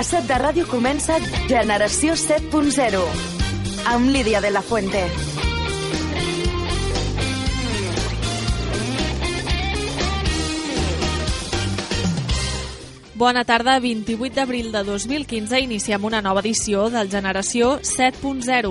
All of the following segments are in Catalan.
A set de ràdio comença Generació 7.0 amb Lídia de la Fuente. Bona tarda, 28 d'abril de 2015 iniciem una nova edició del Generació 7.0.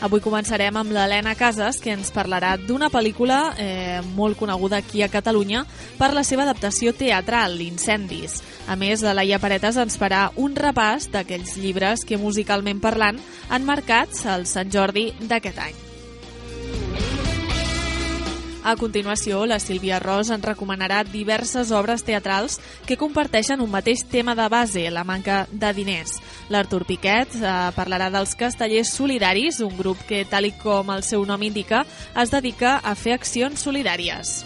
Avui començarem amb l'Helena Casas, que ens parlarà d'una pel·lícula eh, molt coneguda aquí a Catalunya per la seva adaptació teatral, Incendis. A més, la Laia Paretes ens farà un repàs d'aquells llibres que, musicalment parlant, han marcat el Sant Jordi d'aquest any. A continuació, la Sílvia Ros ens recomanarà diverses obres teatrals que comparteixen un mateix tema de base, la manca de diners. L'Artur Piquet eh, parlarà dels Castellers Solidaris, un grup que, tal i com el seu nom indica, es dedica a fer accions solidàries.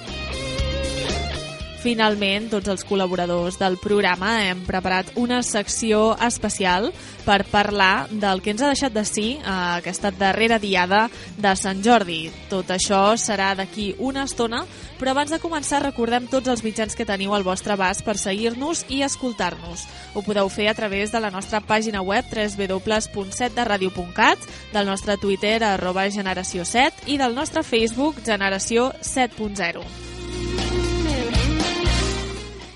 Finalment, tots els col·laboradors del programa hem preparat una secció especial per parlar del que ens ha deixat de sí eh, aquesta darrera diada de Sant Jordi. Tot això serà d'aquí una estona, però abans de començar recordem tots els mitjans que teniu al vostre abast per seguir-nos i escoltar-nos. Ho podeu fer a través de la nostra pàgina web www.setderadio.cat, del nostre Twitter arroba generació 7 i del nostre Facebook generació 7.0.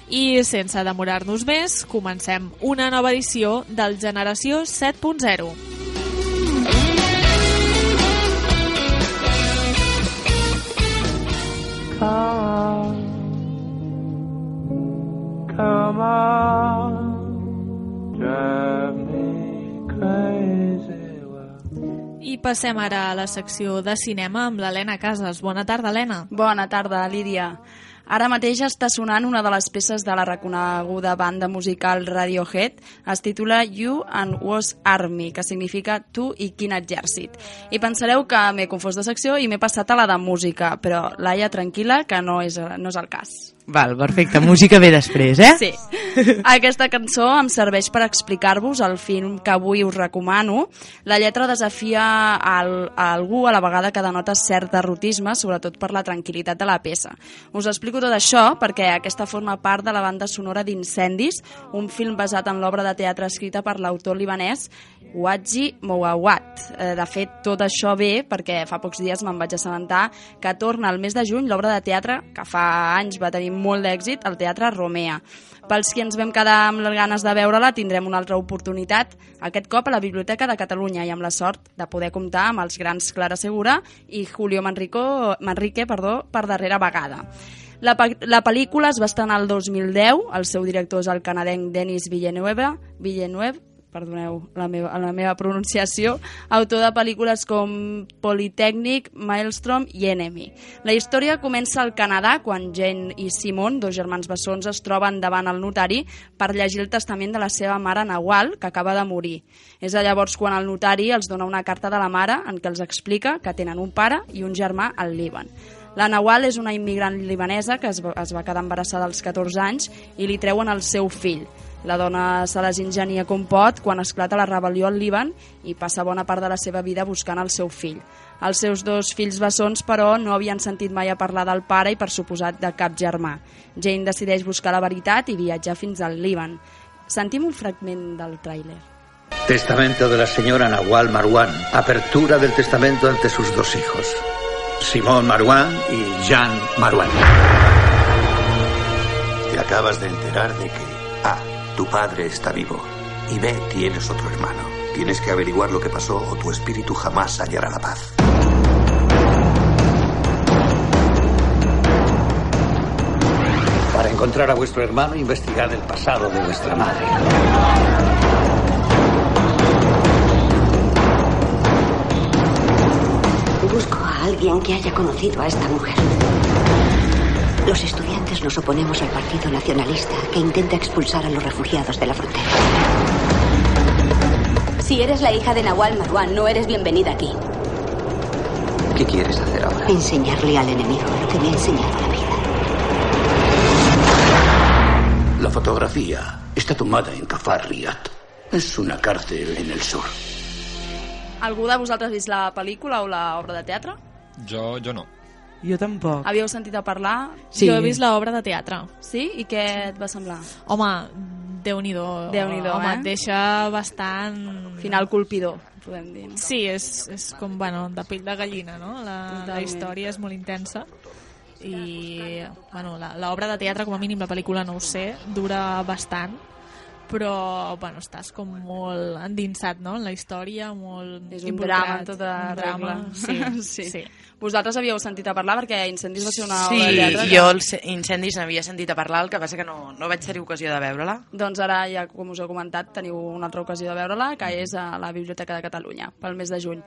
I sense demorar-nos més, comencem una nova edició del Generació 7.0. Come on, come on, drive me crazy. I passem ara a la secció de cinema amb l'Helena Casas. Bona tarda, Helena. Bona tarda, Lídia. Ara mateix està sonant una de les peces de la reconeguda banda musical Radiohead. Es titula You and Was Army, que significa Tu i quin exèrcit. I pensareu que m'he confós de secció i m'he passat a la de música, però Laia, tranquil·la, que no és, no és el cas. Val, perfecte. Música ve després, eh? Sí. Aquesta cançó em serveix per explicar-vos el film que avui us recomano. La lletra desafia al, a algú a la vegada que denota cert derrotisme, sobretot per la tranquil·litat de la peça. Us explico tot això perquè aquesta forma part de la banda sonora d'Incendis, un film basat en l'obra de teatre escrita per l'autor libanès Waji Mouawat. Eh, De fet, tot això ve perquè fa pocs dies me'n vaig assabentar que torna al mes de juny l'obra de teatre que fa anys va tenir molt d'èxit al Teatre Romea. Pels que ens vam quedar amb les ganes de veure-la, tindrem una altra oportunitat, aquest cop a la Biblioteca de Catalunya i amb la sort de poder comptar amb els grans Clara Segura i Julio Manrico, Manrique perdó, per darrera vegada. La, la pel·lícula es va estrenar el 2010, el seu director és el canadenc Denis Villeneuve, Villeneuve perdoneu la meva, la meva pronunciació, autor de pel·lícules com Polytechnic, Maelstrom i Enemy. La història comença al Canadà quan Jane i Simon, dos germans bessons, es troben davant el notari per llegir el testament de la seva mare Nawal, que acaba de morir. És llavors quan el notari els dona una carta de la mare en què els explica que tenen un pare i un germà al Líban. La Nawal és una immigrant libanesa que es va, es va quedar embarassada als 14 anys i li treuen el seu fill. La dona se les ingenia com pot quan esclata la rebel·lió al Líban i passa bona part de la seva vida buscant el seu fill. Els seus dos fills bessons, però, no havien sentit mai a parlar del pare i, per suposat, de cap germà. Jane decideix buscar la veritat i viatjar fins al Líban. Sentim un fragment del tràiler. Testamento de la señora Nahual Marwan. Apertura del testamento ante sus dos hijos. Simón Marwan y Jean Marwan. Te acabas de enterar de que. Tu padre está vivo y B. Tienes otro hermano. Tienes que averiguar lo que pasó o tu espíritu jamás hallará la paz. Para encontrar a vuestro hermano, investigad el pasado de vuestra madre. Busco a alguien que haya conocido a esta mujer. Los estudiantes nos oponemos al Partido Nacionalista que intenta expulsar a los refugiados de la frontera. Si eres la hija de Nawal Marwan, no eres bienvenida aquí. ¿Qué quieres hacer ahora? Enseñarle al enemigo lo que me ha enseñado la vida. La fotografía está tomada en Kafar Riyad. Es una cárcel en el sur. Algú de vosaltres ha vist la pel·lícula o l'obra de teatre? Jo, jo no. Jo tampoc. Havíeu sentit a parlar? Sí. Jo he vist l'obra de teatre. Sí? I què et va semblar? Home, Déu-n'hi-do. Déu-n'hi-do, Home, eh? et deixa bastant... Final colpidor, podem dir. No? Sí, és, és com, bueno, de pell de gallina, no? La, la Totalment. història és molt intensa i, bueno, la- l'obra de teatre, com a mínim, la pel·lícula no ho sé, dura bastant, però, bueno, estàs com molt endinsat, no?, en la història, molt És un involucrat. drama en tota Un drama, regla. sí, sí. sí. Vosaltres havíeu sentit a parlar perquè Incendis va ser una Sí, obra de teatre que- jo els incendis n'havia sentit a parlar, el que passa que no, no vaig tenir ocasió de veure-la. Doncs ara, ja com us he comentat, teniu una altra ocasió de veure-la, que és a la Biblioteca de Catalunya, pel mes de juny.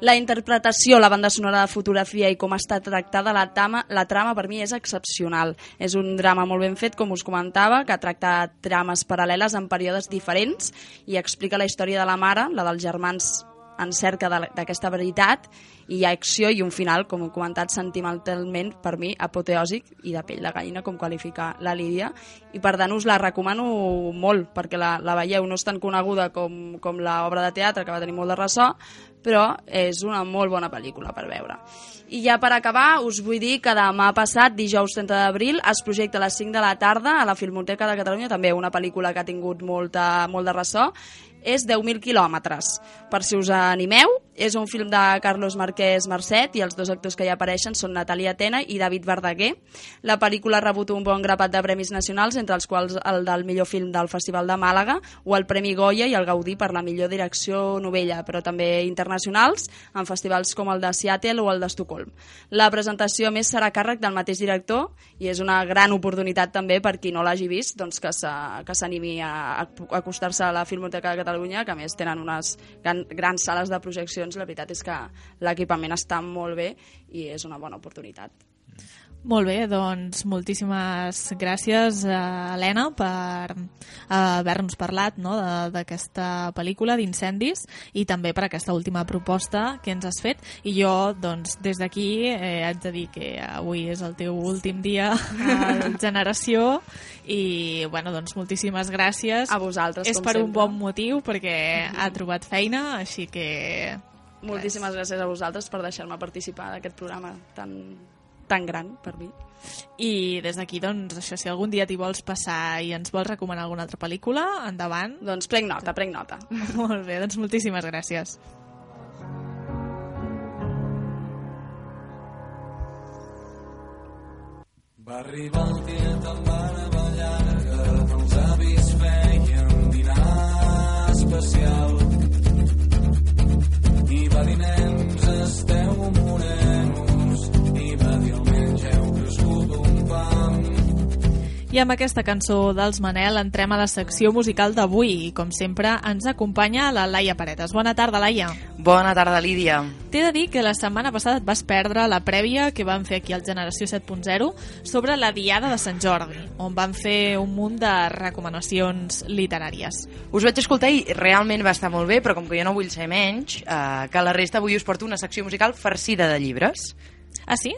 La interpretació, la banda sonora de fotografia i com està tractada la trama, la trama per mi és excepcional. És un drama molt ben fet, com us comentava, que tracta trames paral·leles en períodes diferents i explica la història de la mare, la dels germans en cerca d'aquesta veritat i hi ha acció i un final, com he comentat, sentimentalment, per mi, apoteòsic i de pell de gallina, com qualifica la Lídia. I per tant us la recomano molt, perquè la, la veieu, no és tan coneguda com, com l'obra de teatre, que va tenir molt de ressò, però és una molt bona pel·lícula per veure. I ja per acabar, us vull dir que demà passat, dijous 30 d'abril, es projecta a les 5 de la tarda a la Filmoteca de Catalunya, també una pel·lícula que ha tingut molta, molt de ressò, és 10.000 quilòmetres. Per si us animeu, és un film de Carlos Marquès Marcet i els dos actors que hi apareixen són Natàlia Tena i David Verdaguer. La pel·lícula ha rebut un bon grapat de premis nacionals, entre els quals el del millor film del Festival de Màlaga o el Premi Goya i el Gaudí per la millor direcció novella, però també internacionals, en festivals com el de Seattle o el d'Estocolm. La presentació, més, serà càrrec del mateix director i és una gran oportunitat també per qui no l'hagi vist doncs que s'animi a, a acostar-se a la Filmoteca de Catalunya, que més tenen unes gran, grans sales de projeccions. La veritat és que l'equipament està molt bé i és una bona oportunitat. Molt bé, doncs moltíssimes gràcies a Helena per eh, haver-nos parlat no, de- d'aquesta pel·lícula d'incendis i també per aquesta última proposta que ens has fet. I jo doncs des d'aquí eh, haig de dir que avui és el teu últim dia a Generació i bueno, doncs moltíssimes gràcies A vosaltres, és com per un sempre. bon motiu perquè ha trobat feina així que Moltíssimes gràcies a vosaltres per deixar-me participar d'aquest programa tan, tan gran per mi. I des d'aquí, doncs, això, si algun dia t'hi vols passar i ens vols recomanar alguna altra pel·lícula, endavant. Doncs prenc nota, prenc nota. Molt bé, doncs moltíssimes gràcies. Va arribar el dia tan llarga que els avis feien dinar especial. I va dir, I amb aquesta cançó dels Manel entrem a la secció musical d'avui i, com sempre, ens acompanya la Laia Paredes. Bona tarda, Laia. Bona tarda, Lídia. T'he de dir que la setmana passada et vas perdre la prèvia que van fer aquí al Generació 7.0 sobre la Diada de Sant Jordi, on van fer un munt de recomanacions literàries. Us vaig escoltar i realment va estar molt bé, però com que jo no vull ser menys, eh, que la resta avui us porto una secció musical farcida de llibres. Ah, sí?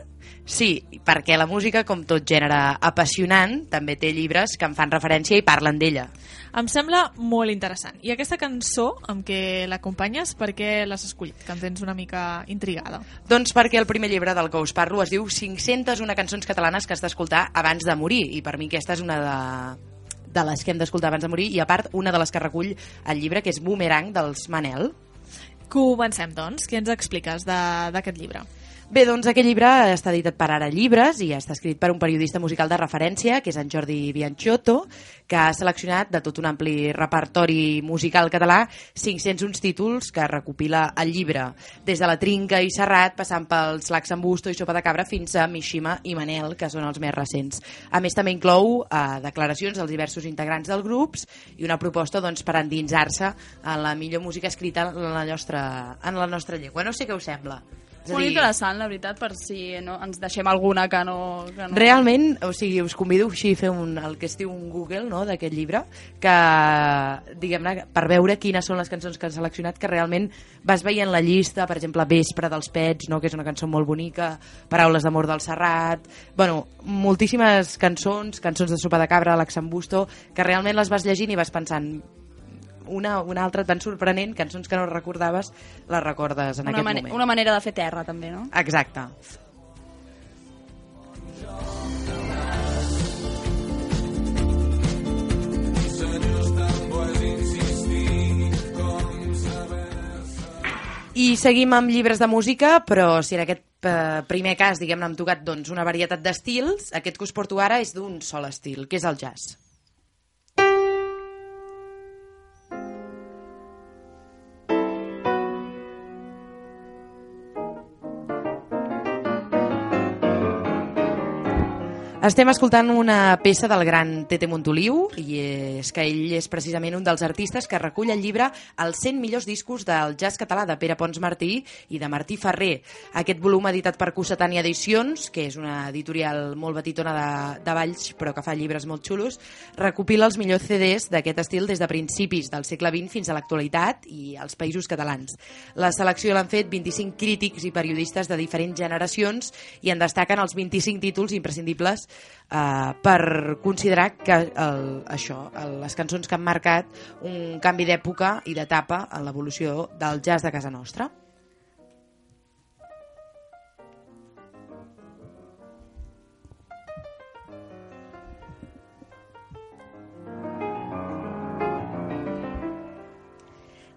Sí, perquè la música, com tot gènere apassionant, també té llibres que en fan referència i parlen d'ella. Em sembla molt interessant. I aquesta cançó amb què l'acompanyes, per què l'has escollit? Que em tens una mica intrigada. Doncs perquè el primer llibre del que us parlo es diu 501 cançons catalanes que has d'escoltar abans de morir, i per mi aquesta és una de, de les que hem d'escoltar abans de morir, i a part una de les que recull el llibre, que és Boomerang, dels Manel. Comencem, doncs. Què ens expliques d'aquest llibre? Bé, doncs aquest llibre està editat per Ara Llibres i està escrit per un periodista musical de referència, que és en Jordi Bianchotto, que ha seleccionat de tot un ampli repertori musical català 501 títols que recopila el llibre, des de la Trinca i Serrat, passant pels Laxambusto i Sopa de Cabra fins a Mishima i Manel, que són els més recents. A més, també inclou eh, declaracions dels diversos integrants dels grups i una proposta doncs, per endinsar-se en la millor música escrita en la nostra, en la nostra llengua. No sé què us sembla. És Molt dir, interessant, la veritat, per si no, ens deixem alguna que no... Que no... Realment, o sigui, us convido així a fer un, el que es diu un Google no, d'aquest llibre, que, diguem-ne, per veure quines són les cançons que han seleccionat, que realment vas veient la llista, per exemple, Vespre dels Pets, no, que és una cançó molt bonica, Paraules d'amor del Serrat, bueno, moltíssimes cançons, cançons de sopa de cabra, l'Axambusto, que realment les vas llegint i vas pensant una, una altra tan sorprenent, cançons que no recordaves, les recordes en una aquest moment. Una manera de fer terra, també, no? Exacte. I seguim amb llibres de música, però si en aquest eh, primer cas, diguem-ne, hem tocat doncs, una varietat d'estils, aquest que us porto ara és d'un sol estil, que és el jazz. Estem escoltant una peça del gran Tete Montoliu i és que ell és precisament un dels artistes que recull el llibre Els 100 millors discos del jazz català de Pere Pons Martí i de Martí Ferrer. Aquest volum editat per Cossetània Edicions, que és una editorial molt petitona de, de Valls però que fa llibres molt xulos, recopila els millors CDs d'aquest estil des de principis del segle XX fins a l'actualitat i als països catalans. La selecció l'han fet 25 crítics i periodistes de diferents generacions i en destaquen els 25 títols imprescindibles eh, per considerar que el, això, el, les cançons que han marcat un canvi d'època i d'etapa en l'evolució del jazz de casa nostra.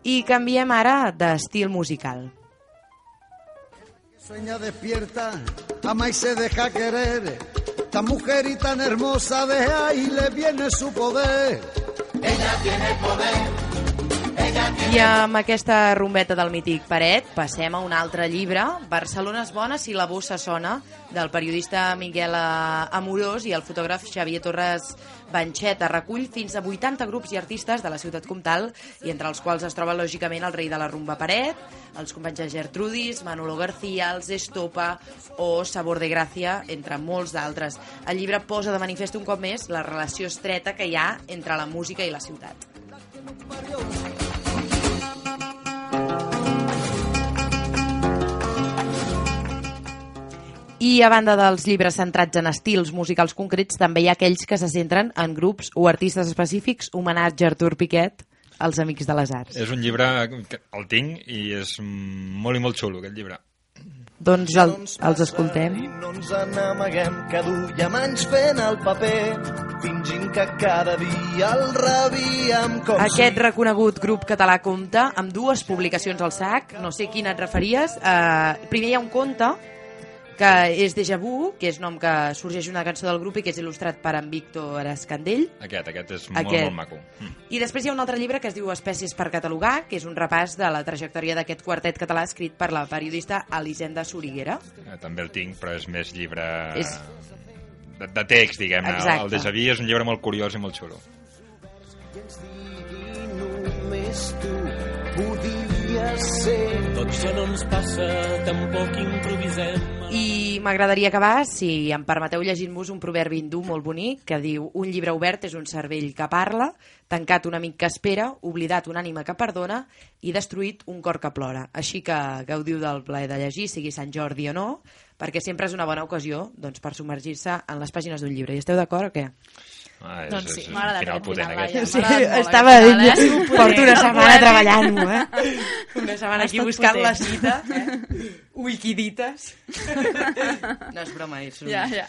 I canviem ara d'estil musical. Sueña despierta, ama y se deja querer. Tan mujer y tan hermosa de ahí le viene su poder. Ella tiene poder. I amb aquesta rumbeta del mític Paret passem a un altre llibre, Barcelona és bona si la bossa sona, del periodista Miquel Amorós i el fotògraf Xavier Torres Banxeta. Recull fins a 80 grups i artistes de la ciutat comtal i entre els quals es troba lògicament el rei de la rumba Paret, els companys de Gertrudis, Manolo García, els Estopa o Sabor de Gràcia, entre molts d'altres. El llibre posa de manifest un cop més la relació estreta que hi ha entre la música i la ciutat. I a banda dels llibres centrats en estils musicals concrets, també hi ha aquells que se centren en grups o artistes específics, homenatge a Artur Piquet, els Amics de les Arts. És un llibre que el tinc i és molt i molt xulo, aquest llibre. Doncs el, els escoltem. I no ens n'amaguem, que duiem anys fent el paper, fingint que cada dia el rebíem com Aquest reconegut grup català compta amb dues publicacions al sac, no sé quina et referies. Uh, primer hi ha un conte que és Deja Vu, que és nom que sorgeix una cançó del grup i que és il·lustrat per en Víctor Escandell. Aquest, aquest és Aquest. molt, molt maco. Mm. I després hi ha un altre llibre que es diu Espècies per catalogar, que és un repàs de la trajectòria d'aquest quartet català escrit per la periodista Elisenda Soriguera. Eh, També el tinc, però és més llibre És- de, de text, diguem-ne. Exacte. El Deja Vu és un llibre molt curiós i molt xulo. només tu podies ser. Tot això no ens passa, tampoc improvisem. I m'agradaria acabar, si em permeteu llegir-vos un proverbi hindú molt bonic que diu un llibre obert és un cervell que parla, tancat un amic que espera, oblidat una ànima que perdona i destruït un cor que plora. Així que gaudiu del plaer de llegir, sigui Sant Jordi o no, perquè sempre és una bona ocasió doncs, per submergir-se en les pàgines d'un llibre. I esteu d'acord o què? Ah, és, Doncs sí, final aquest potent, final, aquest. Laia. Sí, estava final, eh? dient, porto una setmana treballant-ho, eh? Una setmana aquí buscant potent. la cita, eh? Wikidites. No és broma, és un... Ja, ja.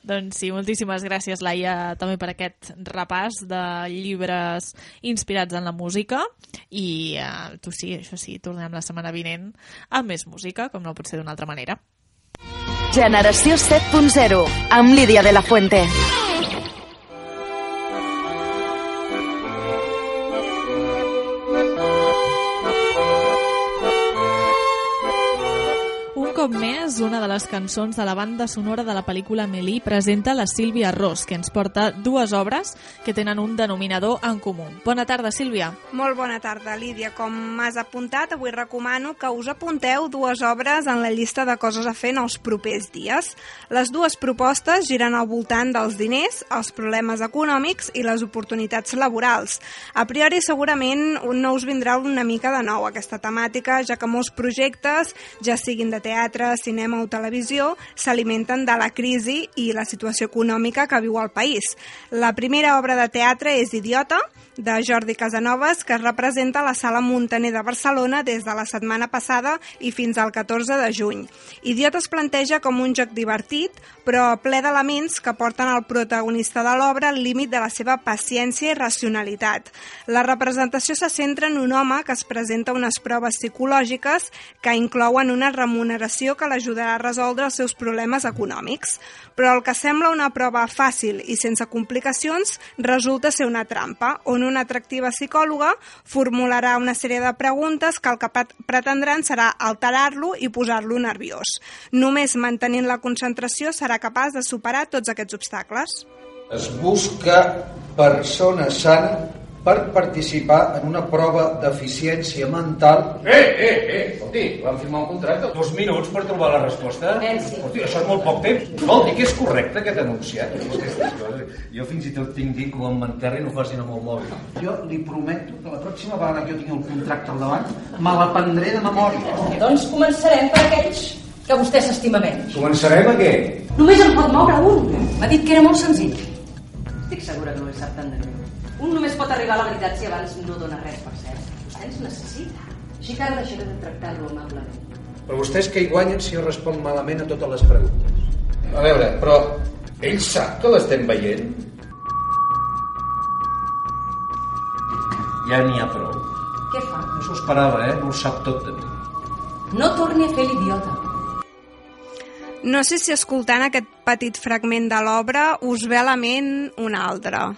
Doncs sí, moltíssimes gràcies, Laia, també per aquest repàs de llibres inspirats en la música. I eh, tu sí, això sí, tornem la setmana vinent amb més música, com no pot ser d'una altra manera. Generació 7.0, amb Lídia de la Fuente. Un cop més, una de les cançons de la banda sonora de la pel·lícula Melí presenta la Sílvia Ros, que ens porta dues obres que tenen un denominador en comú. Bona tarda, Sílvia. Molt bona tarda, Lídia. Com m'has apuntat, avui recomano que us apunteu dues obres en la llista de coses a fer en els propers dies. Les dues propostes giren al voltant dels diners, els problemes econòmics i les oportunitats laborals. A priori, segurament, no us vindrà una mica de nou aquesta temàtica, ja que molts projectes, ja siguin de teatre, cinema o Televisió s'alimenten de la crisi i la situació econòmica que viu el país. La primera obra de teatre és Idiota, de Jordi Casanovas, que es representa a la Sala Montaner de Barcelona des de la setmana passada i fins al 14 de juny. Idiota es planteja com un joc divertit, però ple d'elements que porten al protagonista de l'obra al límit de la seva paciència i racionalitat. La representació se centra en un home que es presenta unes proves psicològiques que inclouen una remuneració que l'ajudarà a resoldre els seus problemes econòmics. Però el que sembla una prova fàcil i sense complicacions resulta ser una trampa, on una atractiva psicòloga formularà una sèrie de preguntes que el que pretendran serà alterar-lo i posar-lo nerviós. Només mantenint la concentració serà capaç de superar tots aquests obstacles. Es busca persona sana per participar en una prova d'eficiència mental. Eh, eh, eh, escolti, vam firmar un contracte. Dos minuts per trobar la resposta. Escolti, això és molt poc temps. Vol dir que és correcte aquest enunciat? Aquestes coses. Jo fins i tot tinc dit que quan m'enterri no facin amb el mòbil. Jo li prometo que la pròxima vegada que jo tingui el contracte al davant me l'aprendré de memòria. Doncs començarem per aquells que vostè s'estima menys. Començarem a què? Només en pot moure un. M'ha dit que era molt senzill. Estic segura que no li sap tant de greu. Un només pot arribar a la veritat si abans no dona res per cert. Vostè ens necessita. Així que ara deixaré de tractar-lo amablement. Però vostès que hi guanyen si jo responc malament a totes les preguntes? A veure, però ell sap que l'estem veient? Ja n'hi ha prou. Què fa? No s'ho esperava, eh? No ho sap tot de mi. No torni a fer l'idiota. No sé si escoltant aquest petit fragment de l'obra us ve a la ment un altre.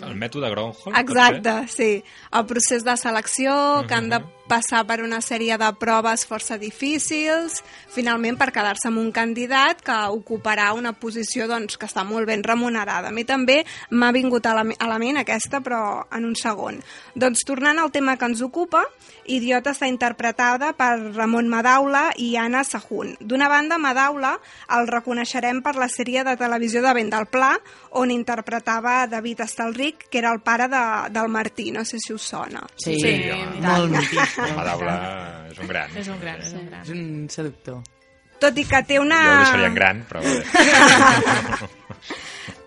El mètode Gronholm, Exacte, sí. El procés de selecció, que han de passar per una sèrie de proves força difícils, finalment per quedar-se amb un candidat que ocuparà una posició doncs, que està molt ben remunerada. A mi també m'ha vingut a la, a la ment aquesta, però en un segon. Doncs tornant al tema que ens ocupa, Idiota està interpretada per Ramon Madaula i Anna Sahun. D'una banda, Madaula el reconeixerem per la sèrie de televisió de Vent del Pla, on interpretava David Estalric, que era el pare de, del Martí, no sé si us sona. Sí, Sí, molt home. Mític. Madaula és un gran. És un gran, és un gran. És un seductor. Tot i que té una... Jo el deixaria en gran, però...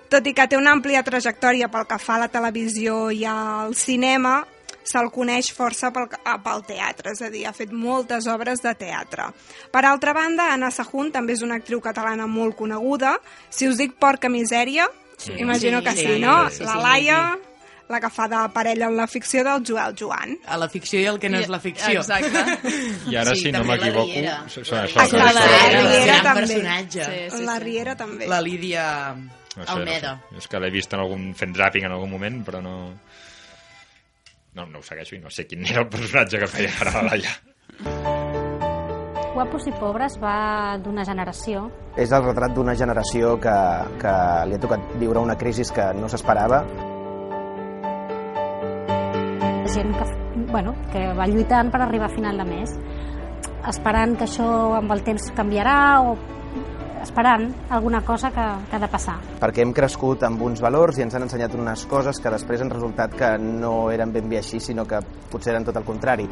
Tot i que té una àmplia trajectòria pel que fa a la televisió i al cinema, se'l coneix força pel, ah, pel teatre, és a dir, ha fet moltes obres de teatre. Per altra banda, Anna Sahun també és una actriu catalana molt coneguda. Si us dic Porca Misèria, Sí. imagino que sí, Sí, no? sí, sí, la sí, Laia, la que fa de parella en la ficció del Joel Joan. A la ficció i el que no és la ficció. Exacte. I ara, si no la m'equivoco, Riera. són això, la històries- Riera també. Sí, sí, la Riera també. La Lídia No sé, Almeda. No sé. És que l'he vist en algun fent zapping en algun moment, però no... No, no ho segueixo i no sé quin era el personatge que feia ara la Laia. Guapos i pobres va d'una generació És el retrat d'una generació que, que li ha tocat viure una crisi que no s'esperava. Gent que, bueno, que va lluitant per arribar a final de mes, esperant que això amb el temps canviarà o esperant alguna cosa que, que ha de passar. perquè hem crescut amb uns valors i ens han ensenyat unes coses que després han resultat que no eren ben bé així, sinó que potser eren tot el contrari.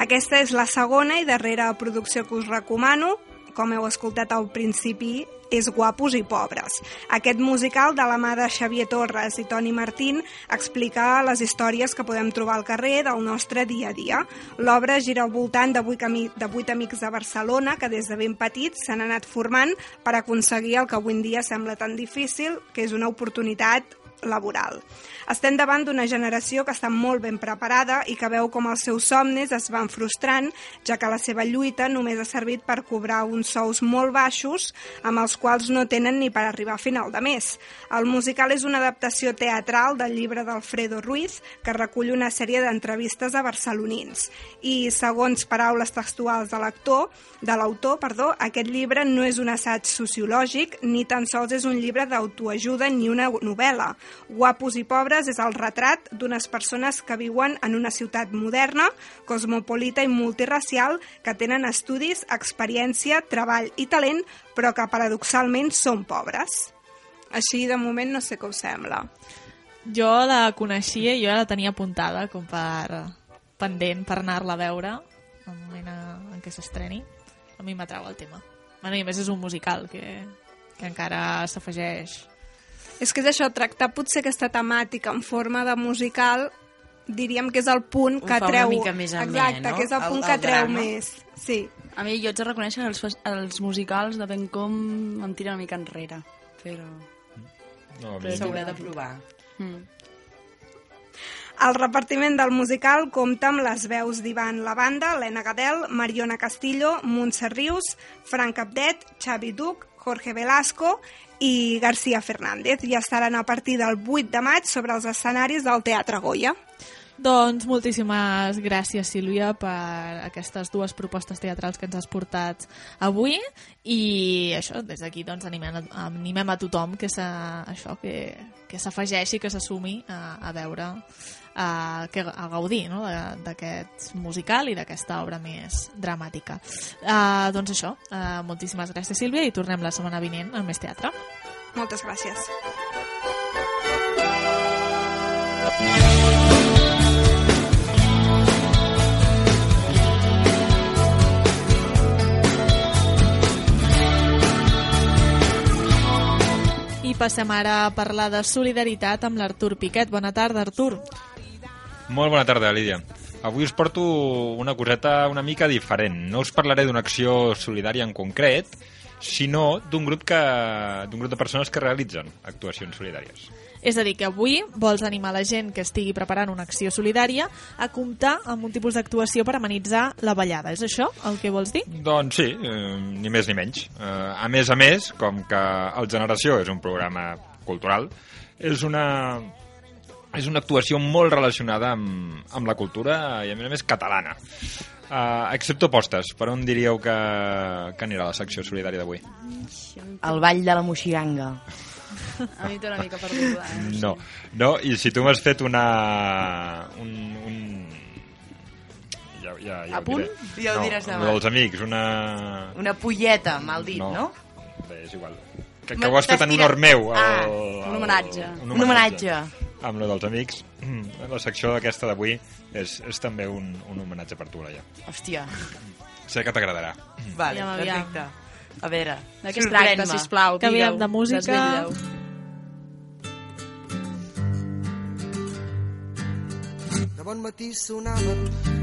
Aquesta és la segona i darrera producció que us recomano. Com heu escoltat al principi, és Guapos i Pobres. Aquest musical de la mà de Xavier Torres i Toni Martín explica les històries que podem trobar al carrer del nostre dia a dia. L'obra gira al voltant de vuit, ami de vuit amics de Barcelona que des de ben petits s'han anat formant per aconseguir el que avui en dia sembla tan difícil, que és una oportunitat laboral. Estem davant d'una generació que està molt ben preparada i que veu com els seus somnis es van frustrant, ja que la seva lluita només ha servit per cobrar uns sous molt baixos amb els quals no tenen ni per arribar a final de mes. El musical és una adaptació teatral del llibre d'Alfredo Ruiz que recull una sèrie d'entrevistes a barcelonins. I, segons paraules textuals de l'actor, de l'autor, perdó, aquest llibre no és un assaig sociològic ni tan sols és un llibre d'autoajuda ni una novel·la. Guapos i pobres és el retrat d'unes persones que viuen en una ciutat moderna, cosmopolita i multiracial, que tenen estudis, experiència, treball i talent, però que paradoxalment són pobres. Així, de moment, no sé què us sembla. Jo la coneixia i jo la tenia apuntada com per pendent per anar-la a veure el moment en què s'estreni. A mi m'atrau el tema. Bueno, I a més és un musical que, que encara s'afegeix. És que és això, tractar potser aquesta temàtica en forma de musical diríem que és el punt que una treu... mica més amè, Exacte, no? que és el, El- punt el que treu drama. més. Sí. A mi jo haig de reconèixer que els, els musicals de ben com em tiren una mica enrere, però... No, però S'haurà de provar. Mm. El repartiment del musical compta amb les veus d'Ivan Lavanda, Helena Gadel, Mariona Castillo, Montse Rius, Frank Capdet, Xavi Duc, Jorge Velasco i García Fernández i estaran a partir del 8 de maig sobre els escenaris del Teatre Goya. Doncs moltíssimes gràcies, Sílvia, per aquestes dues propostes teatrals que ens has portat avui i això, des d'aquí doncs, animem, animem a tothom que això que, que s'afegeixi, s'assumi a, a veure, a, que, a gaudir no? d'aquest musical i d'aquesta obra més dramàtica. Uh, doncs això, uh, moltíssimes gràcies, Sílvia, i tornem la setmana vinent amb més teatre. Moltes gràcies. I passem ara a parlar de solidaritat amb l'Artur Piquet. Bona tarda, Artur. Molt bona tarda, Lídia. Avui us porto una coseta una mica diferent. No us parlaré d'una acció solidària en concret, sinó d'un grup, que, d'un grup de persones que realitzen actuacions solidàries. És a dir, que avui vols animar la gent que estigui preparant una acció solidària a comptar amb un tipus d'actuació per amenitzar la ballada. És això el que vols dir? Doncs sí, eh, ni més ni menys. Eh, a més a més, com que el Generació és un programa cultural, és una, és una actuació molt relacionada amb, amb la cultura i a més a més catalana. Uh, excepte postes, per on diríeu que, que anirà la secció solidària d'avui? El ball de la moxiganga. A mi té una mica perduda, eh? No, no, i si tu m'has fet una... Un, un... Ja, ja, ja ho Apunt? diré. Ja ho no, diràs demà. No, dels amics, una... Una polleta, mal dit, no? Bé, és igual. Que, que ho has fet en honor meu. Ah, el- un homenatge. el- Un homenatge. Amb lo dels amics. La secció d'aquesta d'avui és, és també un, un homenatge per tu, Laia. Hòstia. Sé que t'agradarà. Vale, aviam. perfecte. A veure, De què es tracta, sorprèn-me. sisplau? Canviem digueu, de música. desvetlleu. Bon matí sonaven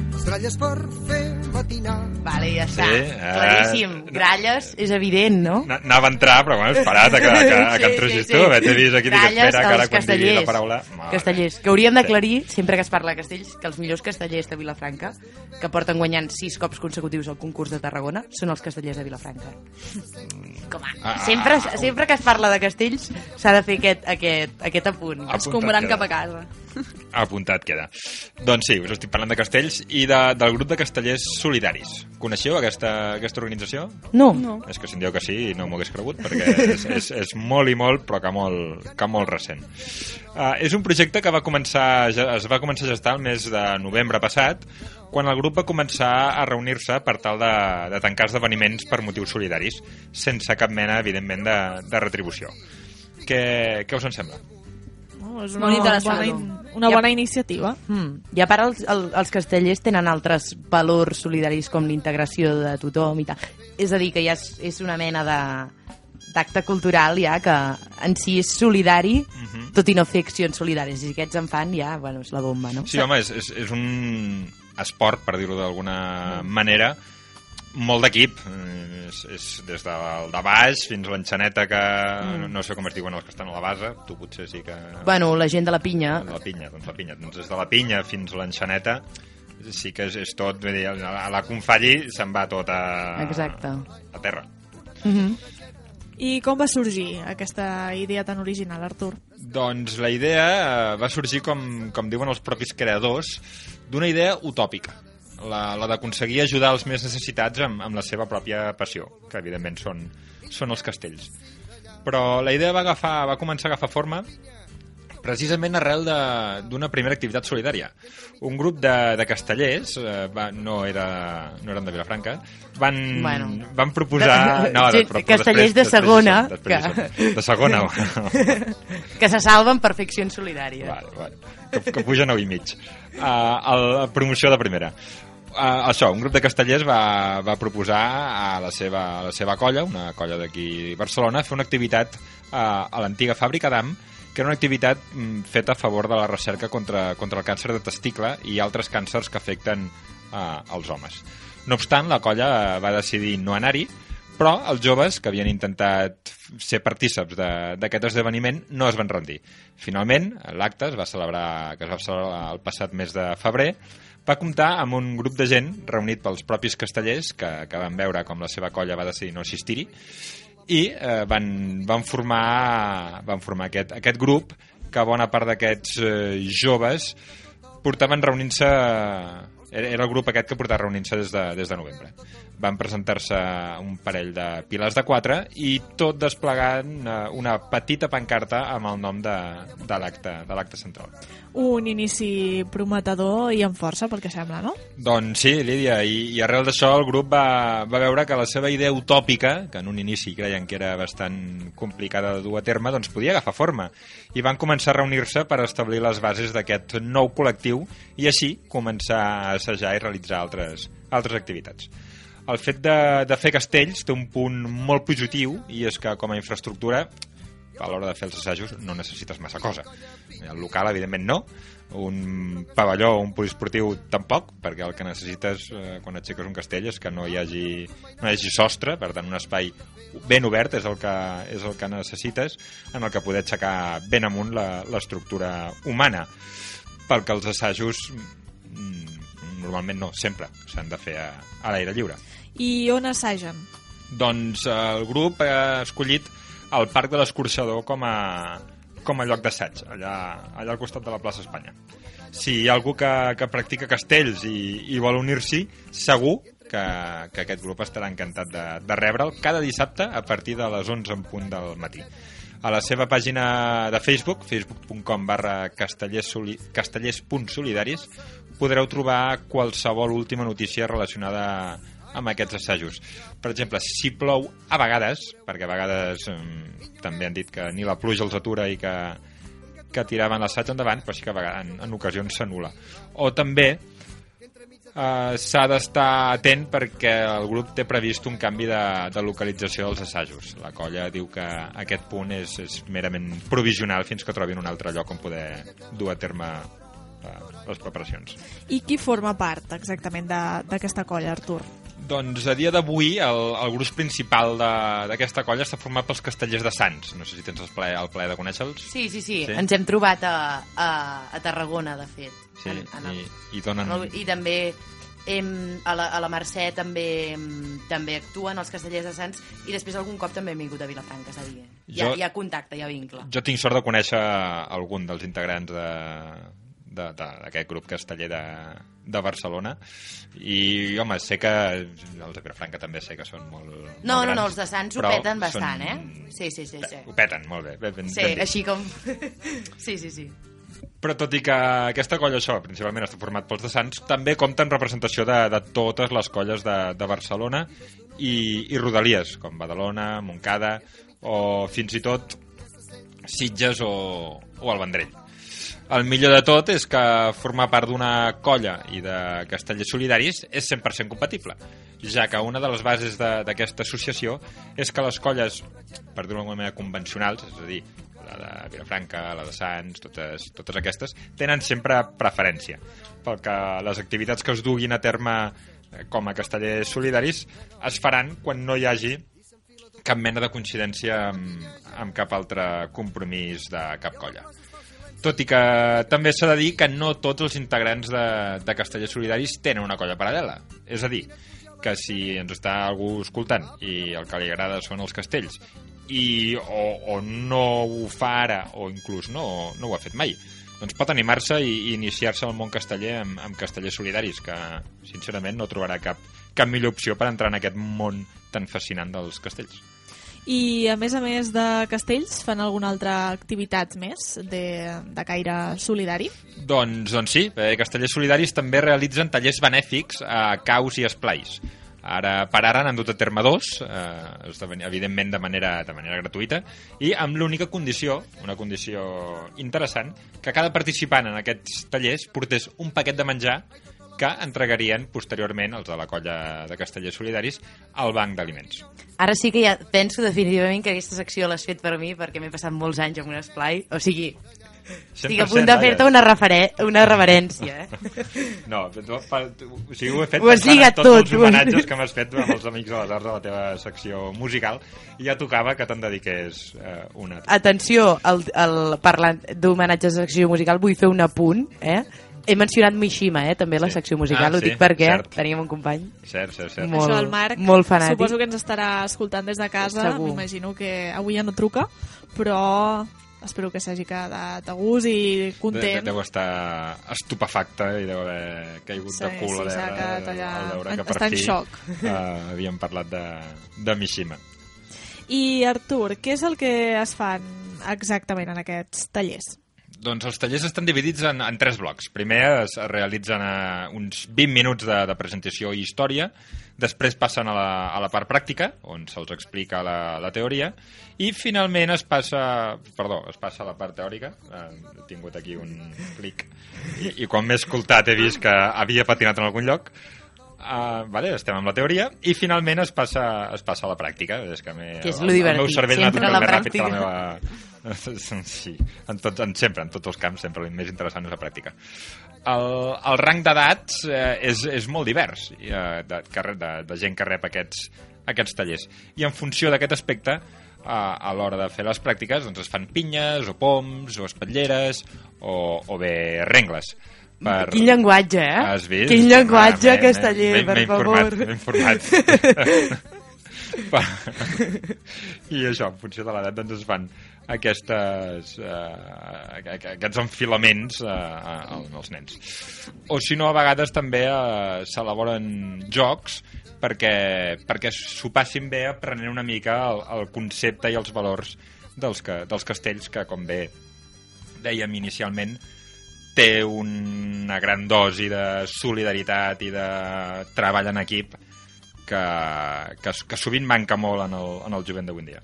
les gralles per fer matinar. Vale, ja està. Sí, Sí, eh, Claríssim. Gralles, és evident, no? Na- Anava a entrar, però bueno, esperat a que, a que, a que entressis tu. T'he vist aquí, dic, Gralles espera, que ara quan digui la paraula... Mare. Castellers, que hauríem d'aclarir, sempre que es parla de castells, que els millors castellers de Vilafranca, que porten guanyant sis cops consecutius al concurs de Tarragona, són els castellers de Vilafranca. Com a... Ah, Sempre, ah, sempre que es parla de castells s'ha de fer aquest, aquest, aquest apunt. Escombrant cap a casa. Apuntat queda. Doncs sí, us estic parlant de castells i de, del grup de castellers solidaris. Coneixeu aquesta, aquesta organització? No. No. És que si em dieu que sí, no m'ho hagués cregut, perquè és, és, és molt i molt, però que molt, que molt recent. Uh, és un projecte que va començar, es va començar a gestar el mes de novembre passat, quan el grup va començar a reunir-se per tal de, de tancar esdeveniments per motius solidaris, sense cap mena, evidentment, de, de retribució. Què, què us en sembla? No, és Molt una, interessant. bona, in- una bona iniciativa. Mm. I a part els, el, els castellers tenen altres valors solidaris com l'integració de tothom i tal. És a dir, que ja és, és una mena de d'acte cultural ja que en si és solidari Mhm. tot i no fer accions solidàries i si aquests en fan ja, bueno, és la bomba, no? Sí, home, és, és, és un esport, per dir-ho d'alguna manera, molt d'equip. Eh, És, és des del de baix fins a l'enxaneta que... Mm. No, no sé com es diuen els que estan a la base, tu potser sí que... Bueno, la gent de la pinya De la pinya, doncs la pinya. Doncs des de la pinya fins a l'enxaneta sí que és, és tot, vull dir, a la Confalli se'n va tot a, Exacte. a terra. Mm -hmm. I com va sorgir aquesta idea tan original, Artur? Doncs la idea eh, va sorgir, com, com diuen els propis creadors, d'una idea utòpica. La, la d'aconseguir ajudar els més necessitats amb, amb la seva pròpia passió, que evidentment són, són els castells. Però la idea va, agafar, va començar a agafar forma precisament arrel de- d'una primera activitat solidària. Un grup de, de castellers, eh, va, no, era, no eren de Vilafranca, van, Bueno. van proposar... No, Gent- però, castellers de després, després hi segona, després hi que-. De segona, bueno. que se salven per ficcions solidàries. Vale, vale. Que, que puja 9 i mig. Uh, a la promoció de primera. Uh, això, un grup de castellers va, va proposar a la seva, a la seva colla, una colla d'aquí Barcelona, fer una activitat uh, a l'antiga fàbrica d'AM, que era una activitat mm, feta a favor de la recerca contra, contra el càncer de testicle i altres càncers que afecten uh, els homes. No obstant, la colla eh, va decidir no anar-hi, però els joves que havien intentat ser partíceps d'aquest esdeveniment no es van rendir. Finalment, l'acte es va celebrar, que es va celebrar el passat mes de febrer, va comptar amb un grup de gent reunit pels propis castellers que, que van veure com la seva colla va decidir no assistir-hi i eh, van, van formar, van formar aquest, aquest grup que bona part d'aquests eh, joves portaven reunint-se era el grup aquest que portava reunint-se des, de, des de novembre. Van presentar-se un parell de pilars de quatre i tot desplegant eh, una petita pancarta amb el nom de, de l'acte central. Un inici prometedor i amb força, pel que sembla, no? Doncs sí, Lídia, i, i arrel d'això el grup va, va veure que la seva idea utòpica, que en un inici creien que era bastant complicada de dur a terme, doncs podia agafar forma. I van començar a reunir-se per establir les bases d'aquest nou col·lectiu i així començar a assajar i realitzar altres, altres activitats. El fet de, de fer castells té un punt molt positiu i és que com a infraestructura a l'hora de fer els assajos no necessites massa cosa. El local, evidentment, no. Un pavelló o un poliesportiu tampoc, perquè el que necessites eh, quan aixeques un castell és que no hi hagi, no hi hagi sostre, per tant, un espai ben obert és el que, és el que necessites en el que poder aixecar ben amunt la- l'estructura humana perquè els assajos mm, normalment no, sempre s'han de fer a, a l'aire lliure. I on assagen? Doncs eh, el grup ha escollit el Parc de l'Escorxador com a, com a lloc d'assaig, allà, allà al costat de la plaça Espanya. Si hi ha algú que, que practica castells i, i vol unir-s'hi, segur que, que aquest grup estarà encantat de, de rebre'l cada dissabte a partir de les 11 en punt del matí. A la seva pàgina de Facebook, facebook.com barra castellers.solidaris, castellers podreu trobar qualsevol última notícia relacionada amb aquests assajos. Per exemple, si plou a vegades, perquè a vegades mm, també han dit que ni la pluja els atura i que, que tiraven l'assaig endavant, però sí que a vegades, en, en ocasions s'anula. O també eh, s'ha d'estar atent perquè el grup té previst un canvi de, de localització dels assajos. La colla diu que aquest punt és, és merament provisional fins que trobin un altre lloc on poder dur a terme eh, les preparacions. I qui forma part exactament d'aquesta colla, Artur? Doncs a dia d'avui el, el grup principal d'aquesta colla està format pels castellers de Sants. No sé si tens el plaer, el plaer de conèixer-los. Sí, sí, sí, Sí? Ens hem trobat a, a, a Tarragona, de fet. Sí, En- en el- i, i donen... en el- I també hem, a, la, a la Mercè també, també actuen els castellers de Sants i després algun cop també hem vingut a Vilafranca, és a dir, hi ha, Jo- hi ha contacte, hi ha vincle. Jo tinc sort de conèixer algun dels integrants de- d'aquest grup casteller de, de Barcelona i home, sé que els de Vilafranca també sé que són molt, No, molt no, no, grans, els de Sants ho peten bastant, són- eh? Sí, sí, sí. sí. Ho peten, molt bé. Ben, ben, Sí, ben així com... sí, sí, sí. Però tot i que aquesta colla, això, principalment està format pels de Sants, també compta en representació de, de totes les colles de, de Barcelona i, i Rodalies, com Badalona, Montcada o fins i tot Sitges o, o el Vendrell. El millor de tot és que formar part d'una colla i de castellers solidaris és 100% compatible, ja que una de les bases d'aquesta associació és que les colles, per dir-ho manera, convencionals, és a dir, la de Vilafranca, la de Sants, totes, totes aquestes, tenen sempre preferència, perquè les activitats que es duguin a terme eh, com a castellers solidaris es faran quan no hi hagi cap mena de coincidència amb, amb cap altre compromís de cap colla. Tot i que també s'ha de dir que no tots els integrants de, de Castellers Solidaris tenen una colla paral·lela. És a dir, que si ens està algú escoltant i el que li agrada són els castells i o, o no ho fa ara o inclús no, no ho ha fet mai doncs pot animar-se i, i iniciar-se al món casteller amb, amb castellers solidaris que sincerament no trobarà cap, cap millor opció per entrar en aquest món tan fascinant dels castells I a més a més de castells, fan alguna altra activitat més de, de caire solidari? Doncs, doncs sí, eh, Castellers Solidaris també realitzen tallers benèfics a caus i esplais. Ara, per ara n'han dut a terme dos, eh, evidentment de manera, de manera gratuïta, i amb l'única condició, una condició interessant, que cada participant en aquests tallers portés un paquet de menjar que entregarien posteriorment els de la colla de Castellers Solidaris al banc d'aliments. Ara sí que ja penso definitivament que aquesta secció l'has fet per mi perquè m'he passat molts anys en un esplai. O sigui, estic a 100%, punt de fer-te una, referen una reverència. Eh? No, fa, tu, o sigui, ho he fet Ho has lligat tots tot, els ho homenatges que m'has fet amb els Amics de les Arts de la teva secció musical i ja tocava que te'n dediqués eh, una. Atenció, el, el, parlant d'homenatges a secció musical, vull fer un apunt, eh? He mencionat Mishima, eh, també, la secció musical, Ah, ho sí, dic perquè cert. teníem un company Cert, cert, cert. Molt- Això el Marc, molt fanàtic. suposo que ens estarà escoltant des de casa, m'imagino que avui ja no truca, però espero que s'hagi quedat a gust i De, content. deu estar estupefacta i deu haver caigut Sí, de cul sí, a s'ha veure, quedat allà al veure en- que per està en xoc. eh, havíem parlat de, de Mishima. I Artur, què és el que es fan exactament en aquests tallers? Doncs els tallers estan dividits en, en tres blocs. Primer es realitzen eh, uns 20 minuts de, de presentació i història, després passen a la, a la part pràctica, on se'ls explica la, la teoria, i finalment es passa, perdó, es passa a la part teòrica, eh, he tingut aquí un clic, i, i quan m'he escoltat he vist que havia patinat en algun lloc, Uh, vale, estem amb la teoria i finalment es passa, es passa a la pràctica és que, Que és el- el meu cervell sempre tocat la més ràpid que la meva sí, en tots, en, sempre, en tots els camps, sempre el més interessant és la pràctica. El, el rang d'edats eh, és, és molt divers, eh, de, re- de, de gent que rep aquests, aquests tallers. I en funció d'aquest aspecte, eh, a l'hora de fer les pràctiques, doncs es fan pinyes, o poms, o espatlleres, o, o bé rengles. Per... Quin llenguatge, eh? Has vist? Quin llenguatge, Ah, casteller, m'he- per informat, favor. M'he informat. I això, en funció de l'edat, doncs es fan aquestes, eh, aquests enfilaments eh, als nens. O si no, a vegades també eh, s'elaboren jocs perquè, perquè s'ho passin bé aprenent una mica el, el concepte i els valors dels, que, dels castells que, com bé dèiem inicialment, té una gran dosi de solidaritat i de treball en equip que, que, que sovint manca molt en el, en el jovent d'avui dia.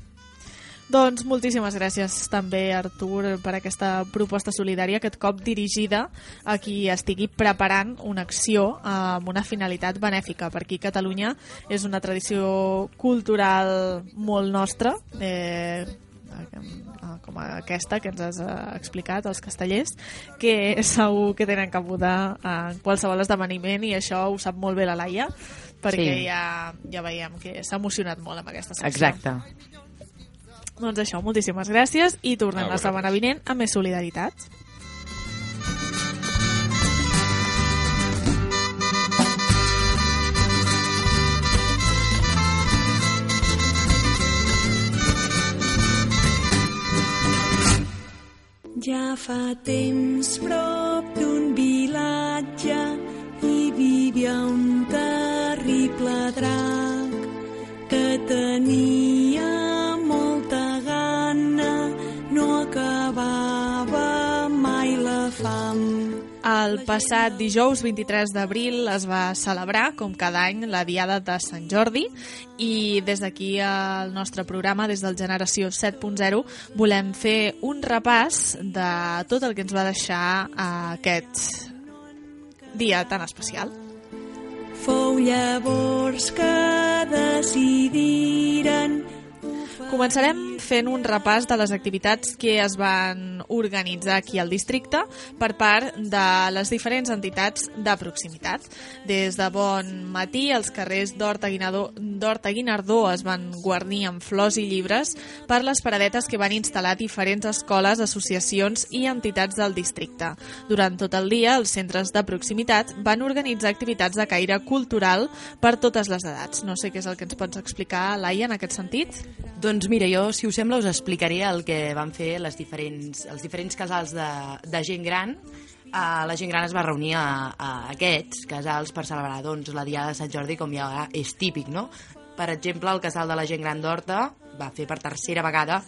Doncs moltíssimes gràcies també, Artur, per aquesta proposta solidària, aquest cop dirigida a qui estigui preparant una acció amb una finalitat benèfica. Per aquí Catalunya és una tradició cultural molt nostra, eh, com aquesta que ens has eh, explicat, els castellers, que segur que tenen cabuda en qualsevol esdeveniment i això ho sap molt bé la Laia, perquè Sí. ja, ja veiem que s'ha emocionat molt amb aquesta secció. Exacte. Doncs això, moltíssimes gràcies i tornem A la setmana vinent amb més solidaritat. Ja fa temps prop d'un vilatge hi vivia un terrible drac que tenia molta gana, no acabava mai la fam. El passat dijous 23 d'abril es va celebrar, com cada any, la Diada de Sant Jordi i des d'aquí al nostre programa, des del Generació 7.0, volem fer un repàs de tot el que ens va deixar aquest dia tan especial. Fou llavors que decidiren Començarem fent un repàs de les activitats que es van organitzar aquí al districte per part de les diferents entitats de proximitat. Des de bon matí, els carrers d'Horta Guinardó, d'Horta Guinardó es van guarnir amb flors i llibres per les paradetes que van instal·lar diferents escoles, associacions i entitats del districte. Durant tot el dia, els centres de proximitat van organitzar activitats de caire cultural per totes les edats. No sé què és el que ens pots explicar, Laia, en aquest sentit? Doncs mira, jo, si us sembla, us explicaré el que van fer les diferents, els diferents casals de, de gent gran. Uh, la gent gran es va reunir a, a aquests casals per celebrar doncs, la Diada de Sant Jordi, com ja és típic, no? Per exemple, el casal de la gent gran d'Horta va fer per tercera vegada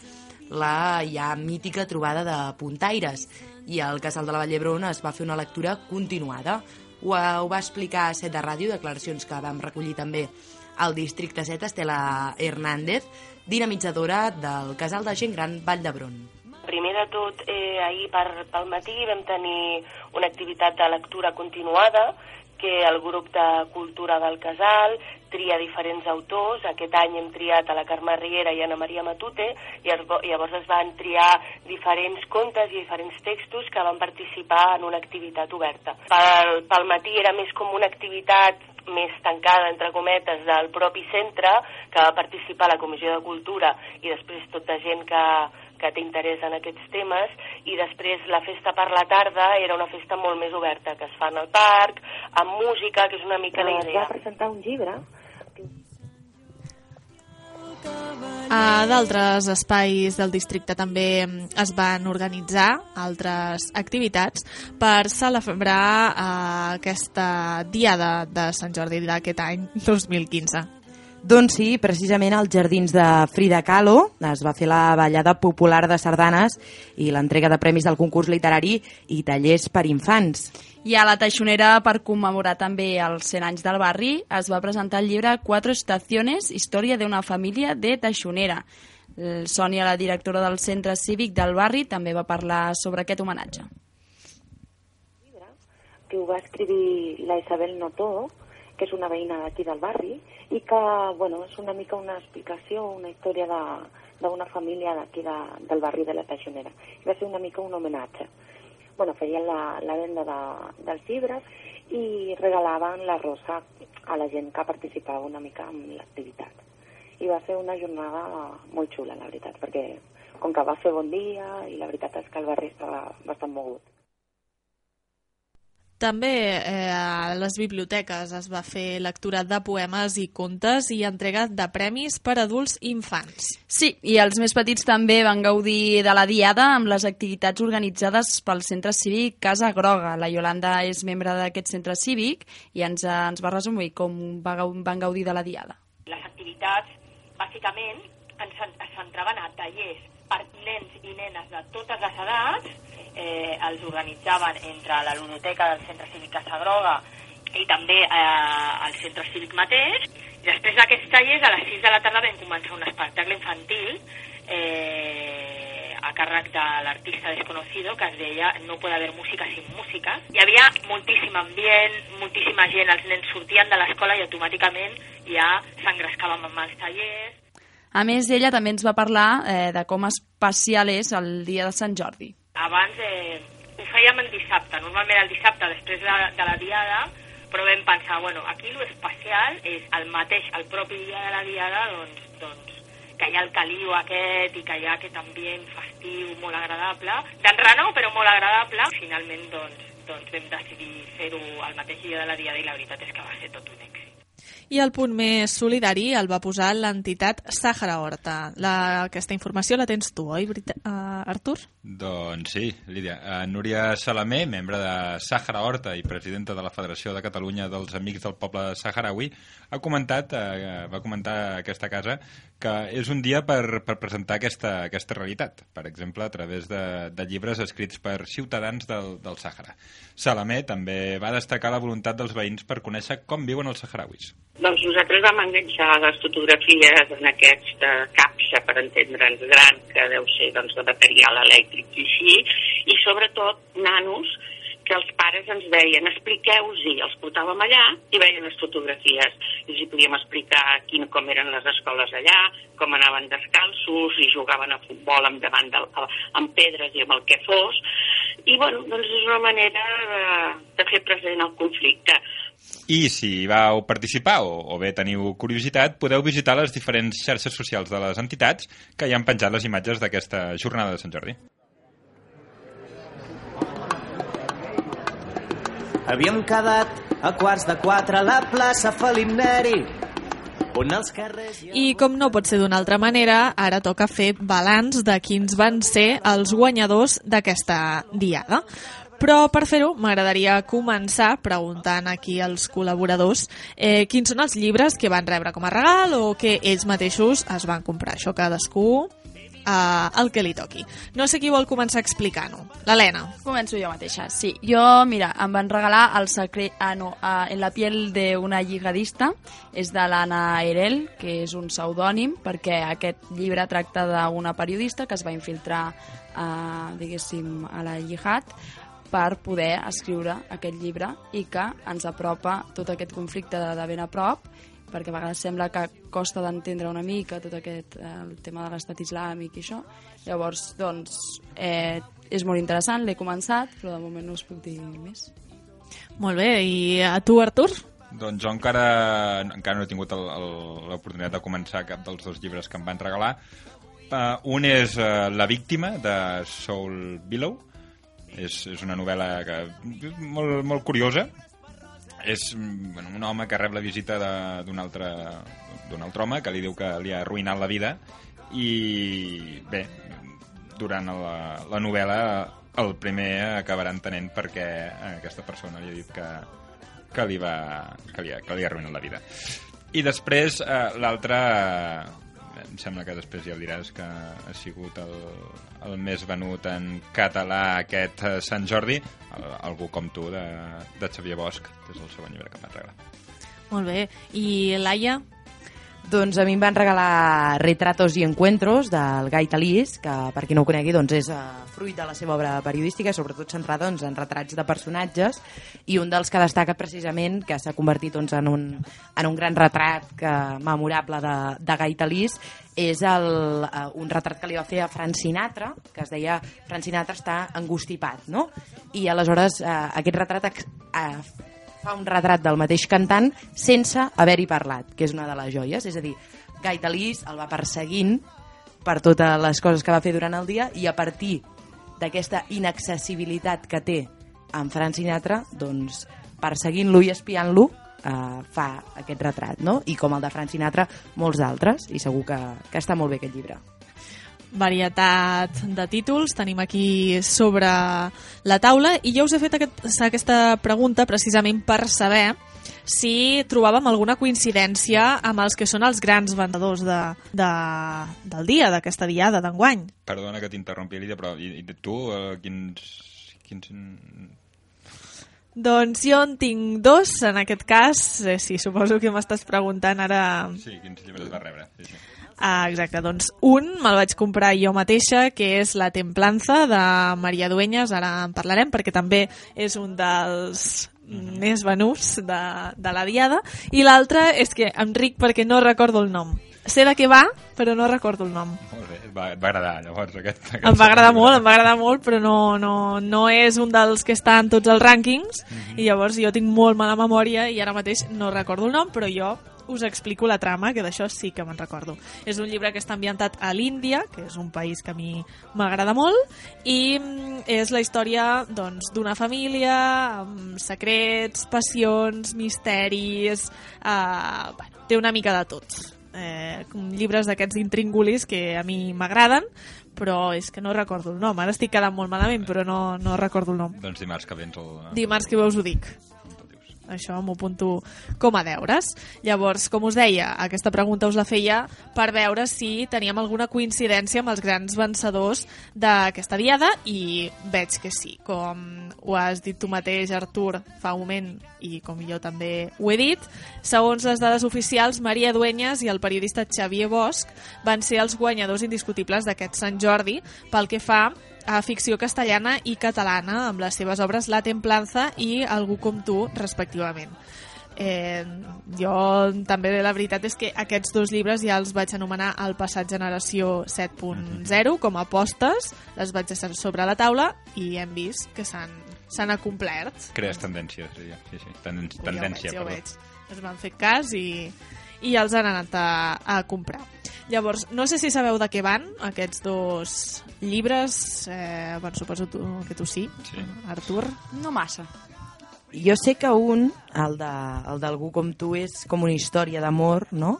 la ja mítica trobada de puntaires i al casal de la Vall d'Hebron es va fer una lectura continuada. Ho, ho va explicar a Set de Ràdio, declaracions que vam recollir també al districte 7, Estela Hernández, dinamitzadora del casal de gent gran Vall d'Hebron. Primer de tot, eh, ahir per, pel matí vam tenir una activitat de lectura continuada que el grup de cultura del casal tria diferents autors. Aquest any hem triat a la Carme Riera i Ana Maria Matute i llavors es van triar diferents contes i diferents textos que van participar en una activitat oberta. Pel, pel matí era més com una activitat més tancada, entre cometes, del propi centre, que va participar la Comissió de Cultura i després tota gent que, que té interès en aquests temes, i després la festa per la tarda era una festa molt més oberta, que es fa en el parc, amb música, que és una mica la Es va idea. presentar un llibre A d'altres espais del districte també es van organitzar altres activitats per celebrar eh, aquesta diada de Sant Jordi d'aquest any 2015. Doncs sí, precisament als jardins de Frida Kahlo es va fer la ballada popular de sardanes i l'entrega de premis del concurs literari i tallers per infants. I a la Teixonera, per commemorar també els 100 anys del barri, es va presentar el llibre Quatre estaciones, història d'una família de Teixonera. Sònia, la directora del centre cívic del barri, també va parlar sobre aquest homenatge. que ho va escriure la Isabel Notó, que és una veïna d'aquí del barri, i que, bueno, és una mica una explicació, una història d'una família d'aquí de, del barri de la Teixonera. I va ser una mica un homenatge. Bueno, feien la, la venda de, dels llibres i regalaven la rosa a la gent que participava una mica en l'activitat. I va ser una jornada molt xula, la veritat, perquè com que va fer bon dia i la veritat és que el barri estava bastant mogut. També eh, a les biblioteques es va fer lectura de poemes i contes i entrega de premis per adults i infants. Sí, i els més petits també van gaudir de la diada amb les activitats organitzades pel centre cívic Casa Groga. La Yolanda és membre d'aquest centre cívic i ens, ens va resumir com va, van gaudir de la diada. Les activitats, bàsicament, ens es centraven a tallers per nens i nenes de totes les edats, eh, els organitzaven entre la ludoteca del Centre Cívic Casa Groga i també eh, el Centre Cívic mateix. I després d'aquests tallers, a les 6 de la tarda vam començar un espectacle infantil eh, a càrrec de l'artista desconocido que es deia No puede haber música sin música. Hi havia moltíssim ambient, moltíssima gent, els nens sortien de l'escola i automàticament ja s'engrescàvem amb els tallers. A més, ella també ens va parlar eh, de com especial és el dia de Sant Jordi. Abans eh, ho fèiem el dissabte, normalment el dissabte després de, de la diada, però vam pensar, bueno, aquí lo especial és el mateix, el propi dia de la diada, doncs, doncs que hi ha el caliu aquest i que hi ha aquest ambient festiu molt agradable, d'enrenou però molt agradable. Finalment, doncs, doncs vam decidir fer-ho el mateix dia de la diada i la veritat és que va ser tot un èxit. I el punt més solidari el va posar l'entitat Sàhara Horta. La, aquesta informació la tens tu, oi, Brita, uh, Artur? Doncs sí, Lídia. Uh, Núria Salamé, membre de Sàhara Horta i presidenta de la Federació de Catalunya dels Amics del Poble Saharaui, ha comentat, uh, va comentar aquesta casa que és un dia per, per presentar aquesta, aquesta realitat, per exemple, a través de, de llibres escrits per ciutadans del, del Sàhara. Salamé també va destacar la voluntat dels veïns per conèixer com viuen els saharauis. Doncs nosaltres vam enganxar les fotografies en aquesta capsa, per entendre'ns, gran, que deu ser doncs, de material elèctric i així, i sobretot nanos que els pares ens deien expliqueu-hi, els portàvem allà i veien les fotografies. I els podíem explicar quin, com eren les escoles allà, com anaven descalços i jugaven a futbol amb davant del, amb pedres i amb el que fos. I bueno, doncs és una manera de, de fer present el conflicte. I si vau participar o, o bé teniu curiositat, podeu visitar les diferents xarxes socials de les entitats que hi han penjat les imatges d'aquesta jornada de Sant Jordi. Havíem quedat a quarts de quatre a la plaça Felip Neri, on els carrers... I com no pot ser d'una altra manera, ara toca fer balanç de quins van ser els guanyadors d'aquesta diada. Però per fer-ho m'agradaria començar preguntant aquí als col·laboradors eh, quins són els llibres que van rebre com a regal o que ells mateixos es van comprar. Això cadascú eh, el que li toqui. No sé qui vol començar explicant-ho. L'Helena. Començo jo mateixa, sí. Jo, mira, em van regalar el secret... Ah, no, ah, En la piel de una lligadista, és de l'Anna Erel, que és un pseudònim, perquè aquest llibre tracta d'una periodista que es va infiltrar, eh, diguéssim, a la lligat per poder escriure aquest llibre i que ens apropa tot aquest conflicte de ben a prop perquè a vegades sembla que costa d'entendre una mica tot aquest eh, el tema de l'estat islàmic i això. Llavors, doncs, eh, és molt interessant, l'he començat, però de moment no us puc dir més. Molt bé, i a tu, Artur? Doncs jo encara, encara no he tingut l'oportunitat de començar cap dels dos llibres que em van regalar. Uh, un és uh, La víctima, de Saul Billow. És, és una novel·la que, molt, molt curiosa. És bueno, un home que rep la visita d'un altre, altre home que li diu que li ha arruïnat la vida i bé, durant la, la novel·la el primer acabarà entenent per què aquesta persona li ha dit que, que li, va, que li, ha, que li ha arruïnat la vida. I després eh, l'altre, em sembla que després ja ho diràs, que ha sigut el, el més venut en català aquest eh, Sant Jordi, el, Algú com tu, de, de Xavier Bosch, que és el segon llibre que em van regalar. Molt bé. I Laia? Doncs a mi em van regalar Retratos i Encuentros del Gai Talís, que per qui no ho conegui doncs, és uh, fruit de la seva obra periodística, sobretot centrada doncs, en retrats de personatges, i un dels que destaca precisament, que s'ha convertit doncs, en, un, en un gran retrat que, memorable de, de Gai Talís, és el, uh, un retrat que li va fer a Frank Sinatra, que es deia Frank Sinatra està angustipat, no? I aleshores uh, aquest retrat uh, fa un retrat del mateix cantant sense haver-hi parlat, que és una de les joies. És a dir, Gai Talís el va perseguint per totes les coses que va fer durant el dia i a partir d'aquesta inaccessibilitat que té en Frank Sinatra, doncs, perseguint-lo i espiant-lo, eh, fa aquest retrat, no? I com el de Frank Sinatra, molts altres, i segur que, que està molt bé aquest llibre. Varietat de títols tenim aquí sobre la taula i jo us he fet aquest, aquesta pregunta precisament per saber si trobàvem alguna coincidència amb els que són els grans vendedors de, de, del dia, d'aquesta diada d'enguany. Perdona que t'interrompi, Lídia, però i, i tu, eh, quins, quins... Doncs jo en tinc dos, en aquest cas, eh, sí, suposo que m'estàs preguntant ara... Sí, quins llibres vas rebre? Sí, sí. Ah, exacte, doncs un me'l vaig comprar jo mateixa, que és La Templanza, de Maria Dueñas, ara en parlarem, perquè també és un dels més venuts de, de la diada, i l'altre és que em ric perquè no recordo el nom. Sé de què va, però no recordo el nom. Molt bé, va, et va agradar, llavors, aquest... aquest Em va agradar molt, em va agradar molt, però no, no, no és un dels que està en tots els rànquings, i llavors jo tinc molt mala memòria i ara mateix no recordo el nom, però jo us explico la trama, que d'això sí que me'n recordo. És un llibre que està ambientat a l'Índia, que és un país que a mi m'agrada molt, i mm, és la història doncs, d'una família amb secrets, passions, misteris... Eh, bueno, té una mica de tot. Eh, com llibres d'aquests intríngulis que a mi m'agraden, però és que no recordo el nom. Ara estic quedant molt malament, però no, no recordo el nom. Doncs dimarts que vens el... Dimarts que veus ho dic. Això m'ho apunto com a deures. Llavors, com us deia, aquesta pregunta us la feia per veure si teníem alguna coincidència amb els grans vencedors d'aquesta diada i veig que sí. Com ho has dit tu mateix, Artur, fa un moment, i com jo també ho he dit, segons les dades oficials, Maria Dueñas i el periodista Xavier Bosch van ser els guanyadors indiscutibles d'aquest Sant Jordi pel que fa a ficció castellana i catalana amb les seves obres La Templanza i Algú com tu, respectivament. Eh, jo també la veritat és que aquests dos llibres ja els vaig anomenar al passat generació 7.0 com a apostes, les vaig deixar sobre la taula i hem vist que s'han s'han acomplert. Crees tendències, sí, sí, sí. Tenden Ja ho tendència, veig, ja ho veig. Es m'han fet cas i, i els han anat a, a comprar. Llavors, no sé si sabeu de què van aquests dos llibres. Eh, bueno, suposo tu, que tu sí, sí. Artur. No massa. Jo sé que un, el de- el d'algú com tu, és com una història d'amor, no?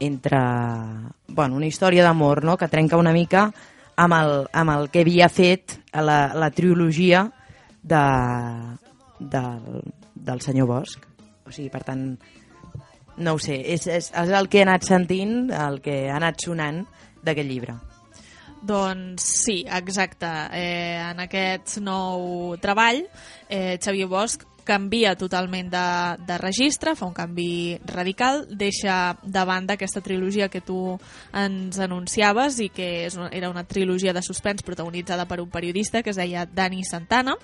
Entre... Bueno, una història d'amor, no?, que trenca una mica amb el, amb el que havia fet la, la trilogia de, del, del senyor Bosch. O sigui, per tant, no ho sé, és, és, és el que he anat sentint, el que ha anat sonant d'aquest llibre. Doncs sí, exacte. Eh, en aquest nou treball, eh, Xavier Bosch canvia totalment de, de registre, fa un canvi radical, deixa de banda aquesta trilogia que tu ens anunciaves i que és una, era una trilogia de suspens protagonitzada per un periodista que es deia Dani Santana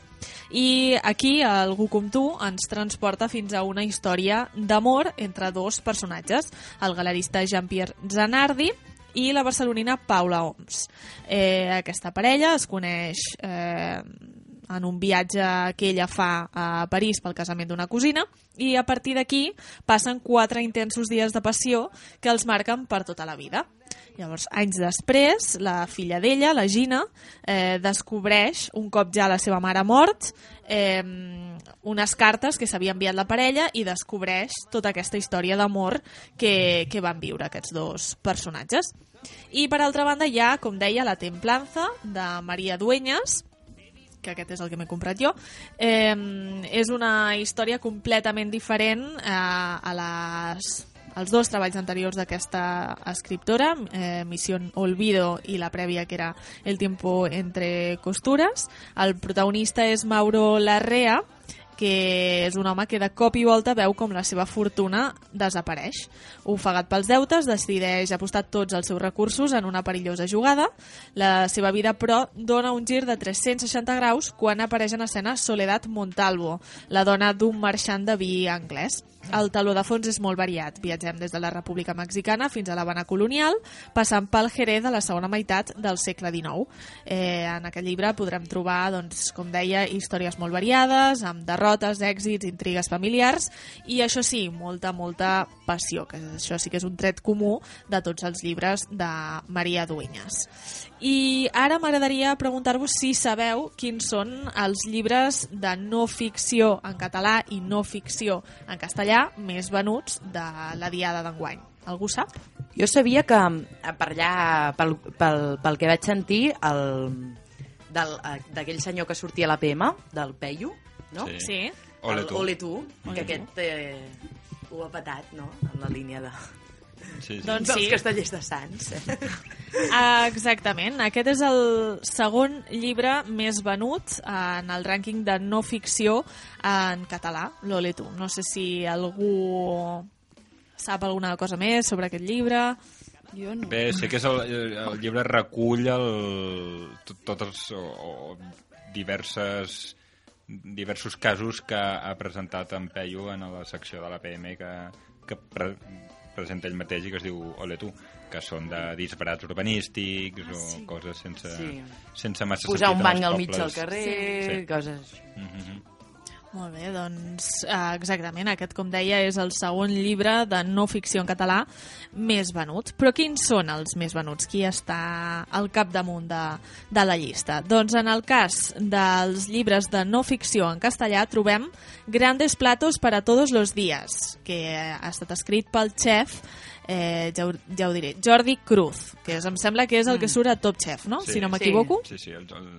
i aquí Algú com tu ens transporta fins a una història d'amor entre dos personatges, el galerista Jean-Pierre Zanardi i la barcelonina Paula Oms. Eh, aquesta parella es coneix eh, en un viatge que ella fa a París pel casament d'una cosina i a partir d'aquí passen quatre intensos dies de passió que els marquen per tota la vida. Llavors, anys després, la filla d'ella, la Gina, eh, descobreix, un cop ja la seva mare mort, eh, unes cartes que s'havia enviat la parella i descobreix tota aquesta història d'amor que, que van viure aquests dos personatges. I per altra banda hi ha, com deia, La Templanza, de Maria Dueñas, que aquest és el que m'he comprat jo, eh, és una història completament diferent eh, a les els dos treballs anteriors d'aquesta escriptora, eh, Misión Olvido i la prèvia que era El tiempo entre costures. El protagonista és Mauro Larrea, que és un home que de cop i volta veu com la seva fortuna desapareix. Ofegat pels deutes, decideix apostar tots els seus recursos en una perillosa jugada. La seva vida, però, dona un gir de 360 graus quan apareix en escena Soledad Montalvo, la dona d'un marxant de vi anglès. El taló de fons és molt variat. Viatgem des de la República Mexicana fins a l'Havana colonial, passant pel Jerez de la segona meitat del segle XIX. Eh, en aquest llibre podrem trobar, doncs, com deia, històries molt variades, amb derrotes, èxits, intrigues familiars, i això sí, molta, molta passió, que això sí que és un tret comú de tots els llibres de Maria Dueñas. I ara m'agradaria preguntar-vos si sabeu quins són els llibres de no ficció en català i no ficció en castellà més venuts de la diada d'enguany. Algú sap? Jo sabia que eh, per allà, pel, pel, pel que vaig sentir, el del- eh, d'aquell senyor que sortia a la PM, del Peyu, no? Sí. Sí. Ole El tu. Ole tu, que aquest eh, ho ha patat, no?, en la línia de... Sí, sí. Doncs dels sí. castellers de Sants. Ah, exactament. Aquest és el segon llibre més venut en el rànquing de no ficció en català, l'Ole tu. No sé si algú sap alguna cosa més sobre aquest llibre. Jo no. Bé, sé que és el, el llibre recull el, tot, tots els o, o diverses diversos casos que ha presentat en Peyu en la secció de la PM que, que pre, presenta ell mateix i que es diu Ole tu, que són de disbarats urbanístics o sí. coses sense, Sí. sense massa Posar un sentit en banc els al mig del carrer, coses... Mm -hmm. Molt bé, doncs eh, exactament, aquest, com deia, és el segon llibre de no ficció en català més venut. Però quins són els més venuts? Qui està al capdamunt de, de la llista? Doncs en el cas dels llibres de no ficció en castellà trobem Grandes platos para todos los días, que ha estat escrit pel xef eh, ja, ho, ja ho diré, Jordi Cruz, que és, em sembla que és el que surt a Top Chef, no? si no m'equivoco. Sí, sí, el, el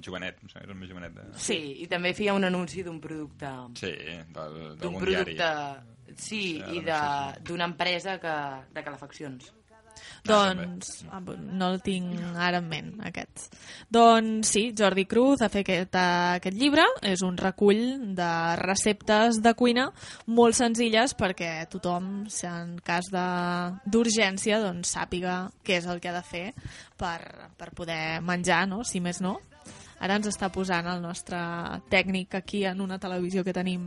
jovenet, no sé, és el més jovenet. De... Sí, i també feia un anunci d'un producte... Sí, del- D'un producte... diari. Sí, Sí, i d'una empresa que, de calefaccions. Doncs ah, no el tinc ara en ment, aquest. Doncs sí, Jordi Cruz ha fet aquest, aquest llibre, és un recull de receptes de cuina molt senzilles perquè tothom, si en cas de- d'urgència, doncs sàpiga què és el que ha de fer per, per poder menjar, no? si més no. Ara ens està posant el nostre tècnic aquí en una televisió que tenim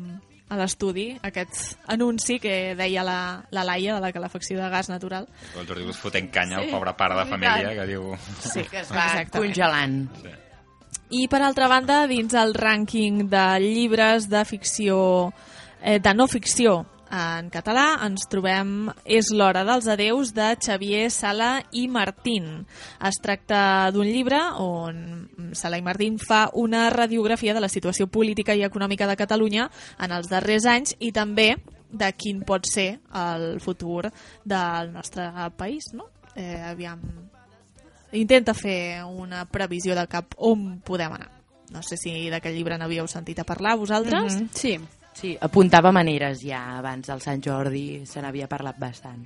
a l'estudi, aquest anunci que deia la, la Laia de la calefacció de gas natural. El Jordi Cruz fotent canya al Sí, pobre pare de és família que diu... Sí, que es va exactament. congelant. Sí. I per altra banda, dins el rànquing de llibres de ficció, eh, de no ficció en català, ens trobem És l'hora dels adeus de Xavier Sala i Martín. Es tracta d'un llibre on Sala i Martín fa una radiografia de la situació política i econòmica de Catalunya en els darrers anys i també de quin pot ser el futur del nostre país, no? Eh, aviam, intenta fer una previsió de cap on podem anar. No sé si d'aquest llibre n'havíeu sentit a parlar, vosaltres? Mhm. Sí. Sí, apuntava maneres ja abans del Sant Jordi, se n'havia parlat bastant.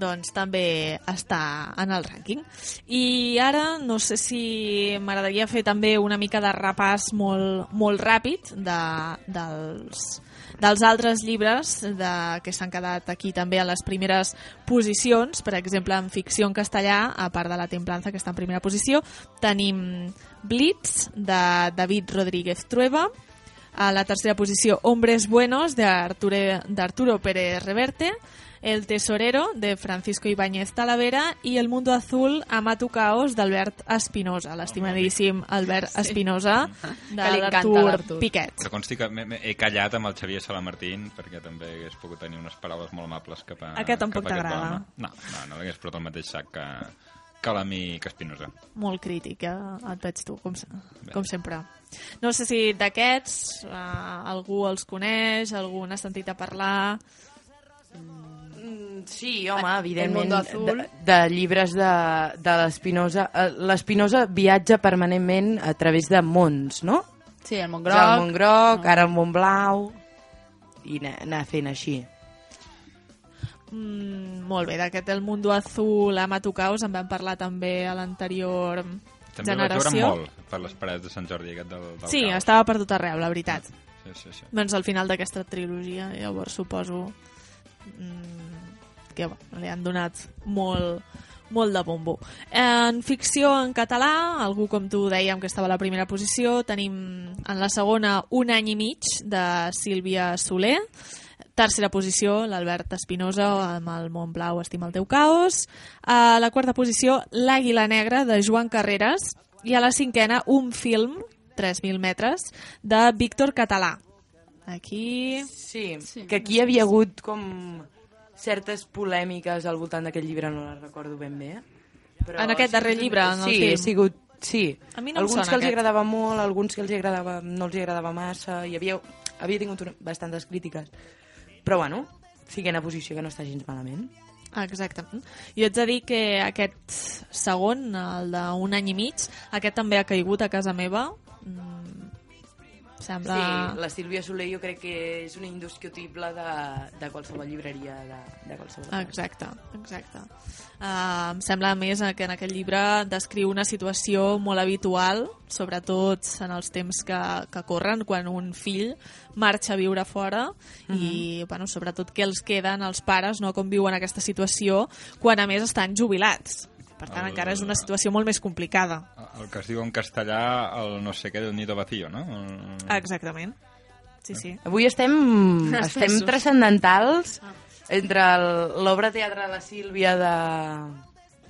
doncs també està en el rànquing. I ara no sé si m'agradaria fer també una mica de repàs molt, molt ràpid de, dels, dels altres llibres de, que s'han quedat aquí també a les primeres posicions. Per exemple, en ficció en castellà, a part de La Templanza, que està en primera posició, tenim Blitz, de David Rodríguez Trueba, a la tercera posició Hombres Buenos, de Arture- d'Arturo Pérez Reverte, El Tesorero, de Francisco Ibáñez Talavera, i El Mundo Azul, Amato Caos, d'Albert Espinosa, l'estimadíssim Albert Espinosa, de l'Artur. Piquet. Que consti que m'he- m'he- he callat amb el Xavier Salamartín perquè també hagués pogut tenir unes paraules molt amables cap a, Aquest tampoc cap a aquest t'agrada? No, no, no l'hagués posat al mateix sac que, que l'amic Espinosa. Molt crític, eh? et veig tu, com, com sempre. No sé si d'aquests eh, algú els coneix, algú n'ha sentit a parlar... Mm, Sí, home, evidentment, de, de llibres de, de l'Espinosa. Eh, L'Espinosa viatja permanentment a través de mons, no? Sí, el món És groc. El món groc, ara el món blau, i anar fent així. Mm, molt bé, d'aquest El Mundo Azul, Amato Caos, en vam parlar també a l'anterior També generació. molt per les parets de Sant Jordi aquest del, del Sí, caos. estava per tot arreu, la veritat. Sí, sí, sí. Doncs al final d'aquesta trilogia, llavors suposo mm, que bueno, li han donat molt, molt de bombo. En ficció en català, algú com tu dèiem que estava a la primera posició, tenim en la segona Un any i mig, de Sílvia Soler, Tercera posició, l'Albert Espinosa amb el Montblau Estima el teu caos. A la quarta posició, L'Àguila Negra, de Joan Carreras. I a la cinquena, un film, 3.000 metres, de Víctor Català. Aquí... Sí, que aquí hi havia hagut com certes polèmiques al voltant d'aquest llibre, no les recordo ben bé. Però En aquest darrer llibre, en el sí, film. ha sigut, sí. A mi no alguns que els aquest. agradava molt, alguns que els agradava, no els agradava massa, hi havia, havia tingut una, bastantes crítiques. Però bueno, cinquena posició que no està gens malament. Exactament. Jo ets de dir que aquest segon, el d'un any i mig, aquest també ha caigut a casa meva. Sembla... Sí, la Sílvia Soler jo crec que és una indiscutible de, de qualsevol llibreria de, de qualsevol cas. Exacte, exacte. Uh, em sembla a més que en aquest llibre descriu una situació molt habitual, sobretot en els temps que, que corren, quan un fill marxa a viure fora i, bueno, sobretot què els queden els pares, no? com viuen aquesta situació, quan a més estan jubilats. Per tant, El- encara és una situació molt més complicada. El que es diu en castellà, el no sé què del nido vacío, no? El- Exactament. Sí, sí. Avui estem, estem transcendentals entre l'obra teatre de la Sílvia de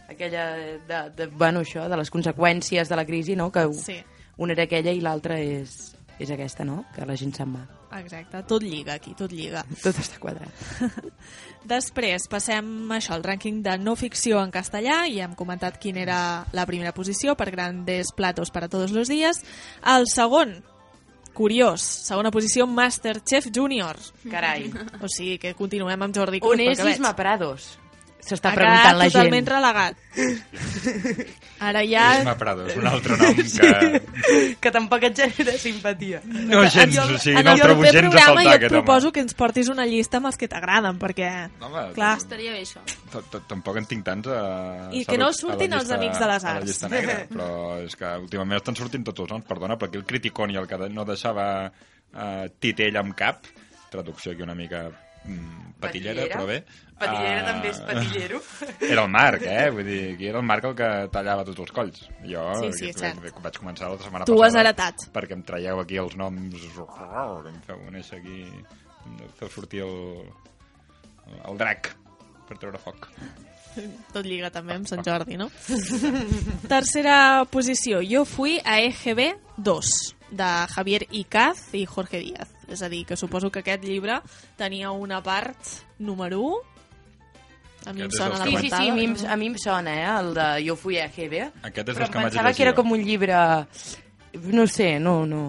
aquella de, de, bueno, això, de les conseqüències de la crisi, no? Que Sí. una era aquella i l'altra és, és aquesta, no? Que la gent se'n va. Exacte, tot lliga aquí, tot lliga. Tot està quadrat. Després passem a això, al rànquing de no ficció en castellà, i hem comentat quina era la primera posició per Grandes Platos para todos los días. El segon, curiós, segona posició, Masterchef Junior. Carai. O sigui que continuem amb Jordi Cruz. On és pel que veig. Isma Prados? S'està preguntant la gent. totalment relegat. Ara ja... Isma Prados, un altre nom que... que tampoc et genera simpatia. No gens, o sigui, no el trobo gens a programa faltar, jo et aquest home. proposo que ens portis una llista amb els que t'agraden, perquè... Home, clar, Estaria bé, això. T- t- Tampoc en tinc tants a... I que no surtin els amics de les a la arts. llista negra, però és que últimament estan sortint tots els noms, perdona, però aquí el criticón i el que no deixava uh, titell amb cap, traducció aquí una mica patillera, Patillera? però bé. Patillera eh, també és patillero. Era el Marc, eh? Vull dir, aquí era el Marc el que tallava tots els colls. Jo Sí, sí, que- és cert. que vaig començar la setmana Tu passada. has heretat. Perquè em traieu aquí els noms... que Em feu néixer aquí... em Feu sortir el, el drac per treure foc. Tot lliga també amb Sant Jordi, no? Tercera posició. Jo fui a EGB 2, de Javier Icaz i Jorge Díaz. És a dir, que suposo que aquest llibre tenia una part número 1. A mi em sona la Sí, sí, sí, a mi, a mi em sona, eh, el de Jo fui a GB. Aquest és però dels que pensava que era com un llibre... No sé, no, no...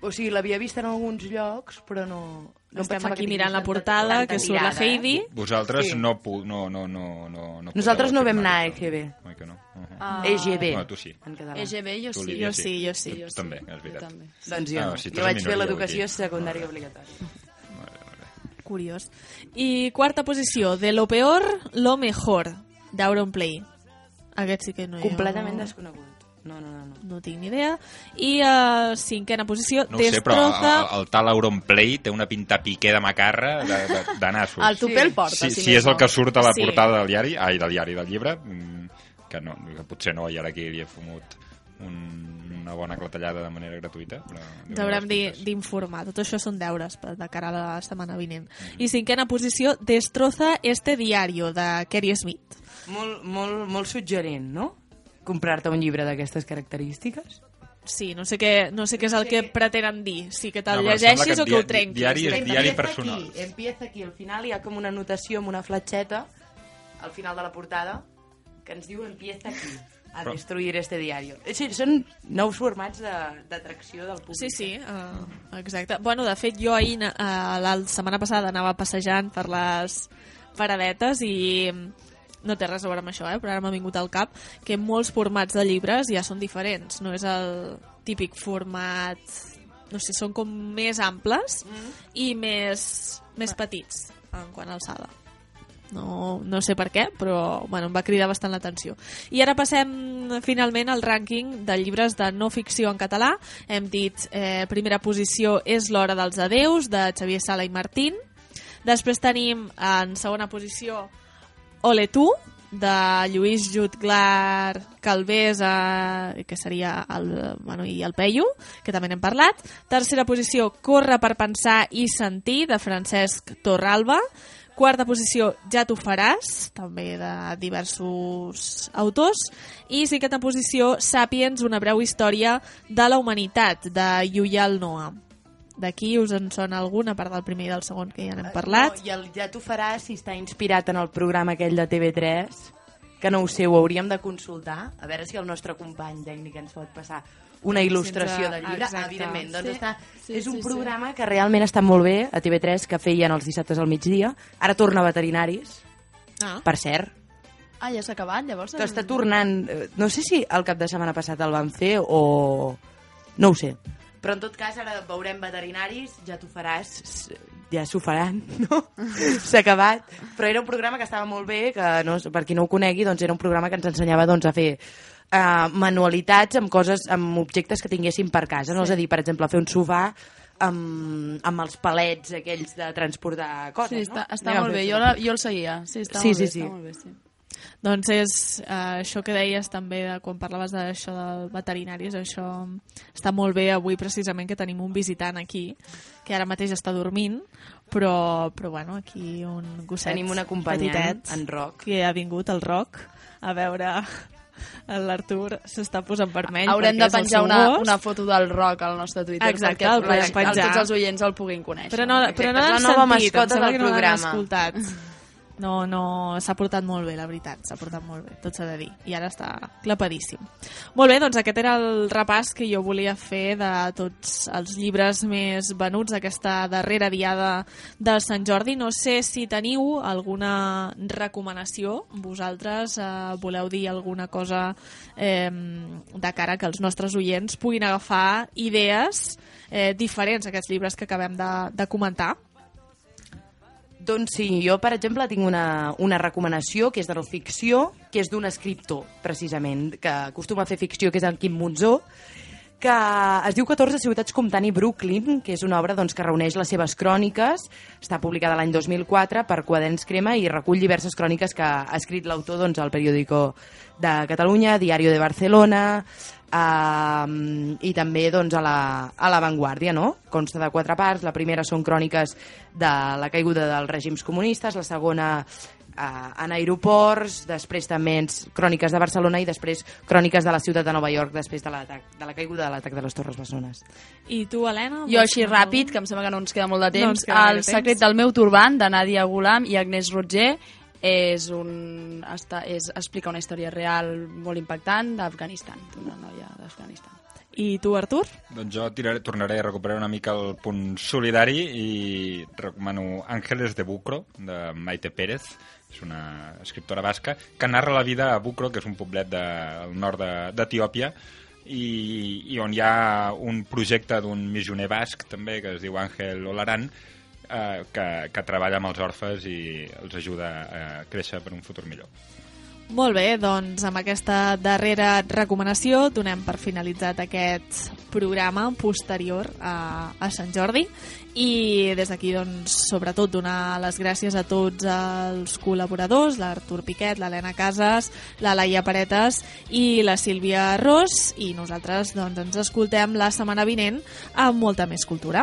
O sigui, l'havia vist en alguns llocs, però no, No em Estem aquí que mirant la portada, que surt la eh? Heidi. Vosaltres Sí. no, no, no, no, no, no Nosaltres no vam anar a. EGB. Oi que no? Uh -huh. Ah. EGB. No, tu sí. En català. EGB jo Tu, sí. Jo sí, jo sí. Tu, Jo també, és veritat. Jo també. Doncs jo Ah, si jo vaig fer l'educació secundària obligatòria. Curiós. I quarta posició, de lo peor, lo mejor, d'Auronplay. Aquest sí que no hi Completament no, desconegut. No, no, no. no. no tinc ni idea. I uh, cinquena posició, No ho sé, però Destroza... el, el tal Auronplay té una pinta piqué de macarra de, de, de nassos. El tupé el porta, si, si si és el no. que surt a la Sí. portada del diari, ai, del diari del llibre, mm, que no, que potser no, i ara aquí li he fumut un, una bona clatellada de manera gratuïta. Però Ens haurem di- d'informar. Tot això són deures per- de cara a la setmana vinent. I cinquena posició, Destroza este diario, de Kerry Smith. Molt, molt, molt suggerent, no? Comprar-te un llibre d'aquestes característiques. Sí, no sé, què, no sé què és el que pretenen dir. Si que te'l No, llegeixis que o que ho trenquis. diari és diari aquí, personal. Empieza aquí, al final hi ha com una anotació amb una fletxeta al final de la portada que ens diu empieza aquí a Però- destruir este diario. Sí, són nous formats de- d'atracció del públic. Sí, sí, uh, exacte. Bueno, de fet, jo ahir, uh, la setmana passada, anava passejant per les paradetes i no té res a veure amb això, eh? però ara m'ha vingut al cap que molts formats de llibres ja són diferents. No és el típic format... No sé, són com més amples i més, més petits en quant a alçada. No, no sé per què, però bueno, em va cridar bastant l'atenció. I ara passem finalment al rànquing de llibres de no ficció en català. Hem dit, eh, primera posició és L'hora dels adeus, de Xavier Sala i Martín. Després tenim en segona posició Ole tu, de Lluís Jutglar Calvés, eh, que seria el, bueno, i el Peyu, que també n'hem parlat. Tercera posició, Corre per pensar i sentir, de Francesc Torralba. Quarta posició, Ja t'ho faràs, també de diversos autors. I cinquena posició, Sapiens, una breu història de la humanitat, de Yuyal Noah. D'aquí us en sona alguna, a part del primer i del segon que ja n'hem parlat? No, I el ja t'ho faràs si està inspirat en el programa aquell de TV3, que no ho sé, ho hauríem de consultar, a veure si el nostre company tècnic ens pot passar una il·lustració Sense- del llibre. exacte. Evidentment, doncs Sí. està, Sí, és un sí, sí. programa que realment està molt bé a TV3, que feien els dissabtes al migdia. Ara torna a Veterinaris, Ah. per cert. Ah, ja s'ha acabat, llavors? Que està tornant... eh, No sé si el cap de setmana passat el van fer o... No ho sé. Però en tot cas ara veurem veterinaris, ja t'ho faràs, ja s'ho faran, no? S'ha acabat. Però era un programa que estava molt bé, que no, per qui no ho conegui, doncs era un programa que ens ensenyava doncs, a fer uh, manualitats amb coses, amb objectes que tinguéssim per casa, no? Sí. És a dir, per exemple, fer un sofà amb, amb els palets aquells de transportar coses, Sí, està, no? està molt bé, jo, la, jo el seguia. Sí, està Sí, molt sí, bé, sí. està molt bé, sí. Doncs és eh, això que deies també de, quan parlaves d'això del veterinaris, això està molt bé avui precisament que tenim un visitant aquí que ara mateix està dormint però, però bueno, aquí un gosset Tenim un acompanyant, petitet en Roc. que ha vingut el Roc a veure l'Artur s'està posant vermell Haurem de el penjar una, gos. una foto del rock al nostre Twitter Exacte, perquè el les- penjar. tots els oients el puguin conèixer. Però no, però no és la l'han nova sentit, mascota em sembla del que no l'han programa. escoltat. No, no, s'ha portat molt bé, la veritat, s'ha portat molt bé, tot s'ha de dir, i ara està clapadíssim. Molt bé, doncs aquest era el repàs que jo volia fer de tots els llibres més venuts aquesta darrera diada de Sant Jordi. No sé si teniu alguna recomanació, vosaltres eh, voleu dir alguna cosa eh, de cara que els nostres oients puguin agafar idees eh, diferents a aquests llibres que acabem de, de comentar. Doncs sí, jo, per exemple, tinc una, una recomanació que és de la ficció, que és d'un escriptor, precisament, que acostuma a fer ficció, que és el Quim Monzó, que es diu 14 ciutats comptant i Brooklyn, que és una obra doncs, que reuneix les seves cròniques, està publicada l'any 2004 per Quaderns Crema i recull diverses cròniques que ha escrit l'autor doncs, al periòdico de Catalunya, Diario de Barcelona, eh, i també doncs, a, la, a la Vanguardia, no? Consta de quatre parts. La primera són cròniques de la caiguda dels règims comunistes, la segona eh, en aeroports, després també ens, cròniques de Barcelona i després cròniques de la ciutat de Nova York després de, l'atac de la caiguda de l'atac de les Torres Bessones. I tu, Helena? Jo així comentar ràpid, que em sembla que no ens queda molt de No temps, queda El gaire temps. secret del meu turbant, de Nadia Gulam i Agnès Roger, és un, està, és, explica una història real molt impactant d'Afganistan, d'una noia d'Afganistan. I tu, Artur? Doncs jo tiraré, tornaré a recuperar una mica el punt solidari i recomano Ángeles de Bucro, de Maite Pérez, és una escriptora basca, que narra la vida a Bucro, que és un poblet del nord de- d'Etiòpia, i, i on hi ha un projecte d'un missioner basc, també, que es diu Àngel Olaran, eh, que, que treballa amb els orfes i els ajuda a créixer per un futur millor. Molt bé, doncs amb aquesta darrera recomanació donem per finalitzat aquest programa posterior a, a Sant Jordi i des d'aquí doncs sobretot donar les gràcies a tots els col·laboradors, l'Artur Piquet, l'Helena Casas, la Laia Paretes i la Sílvia Ros i nosaltres doncs ens escoltem la setmana vinent amb molta més cultura.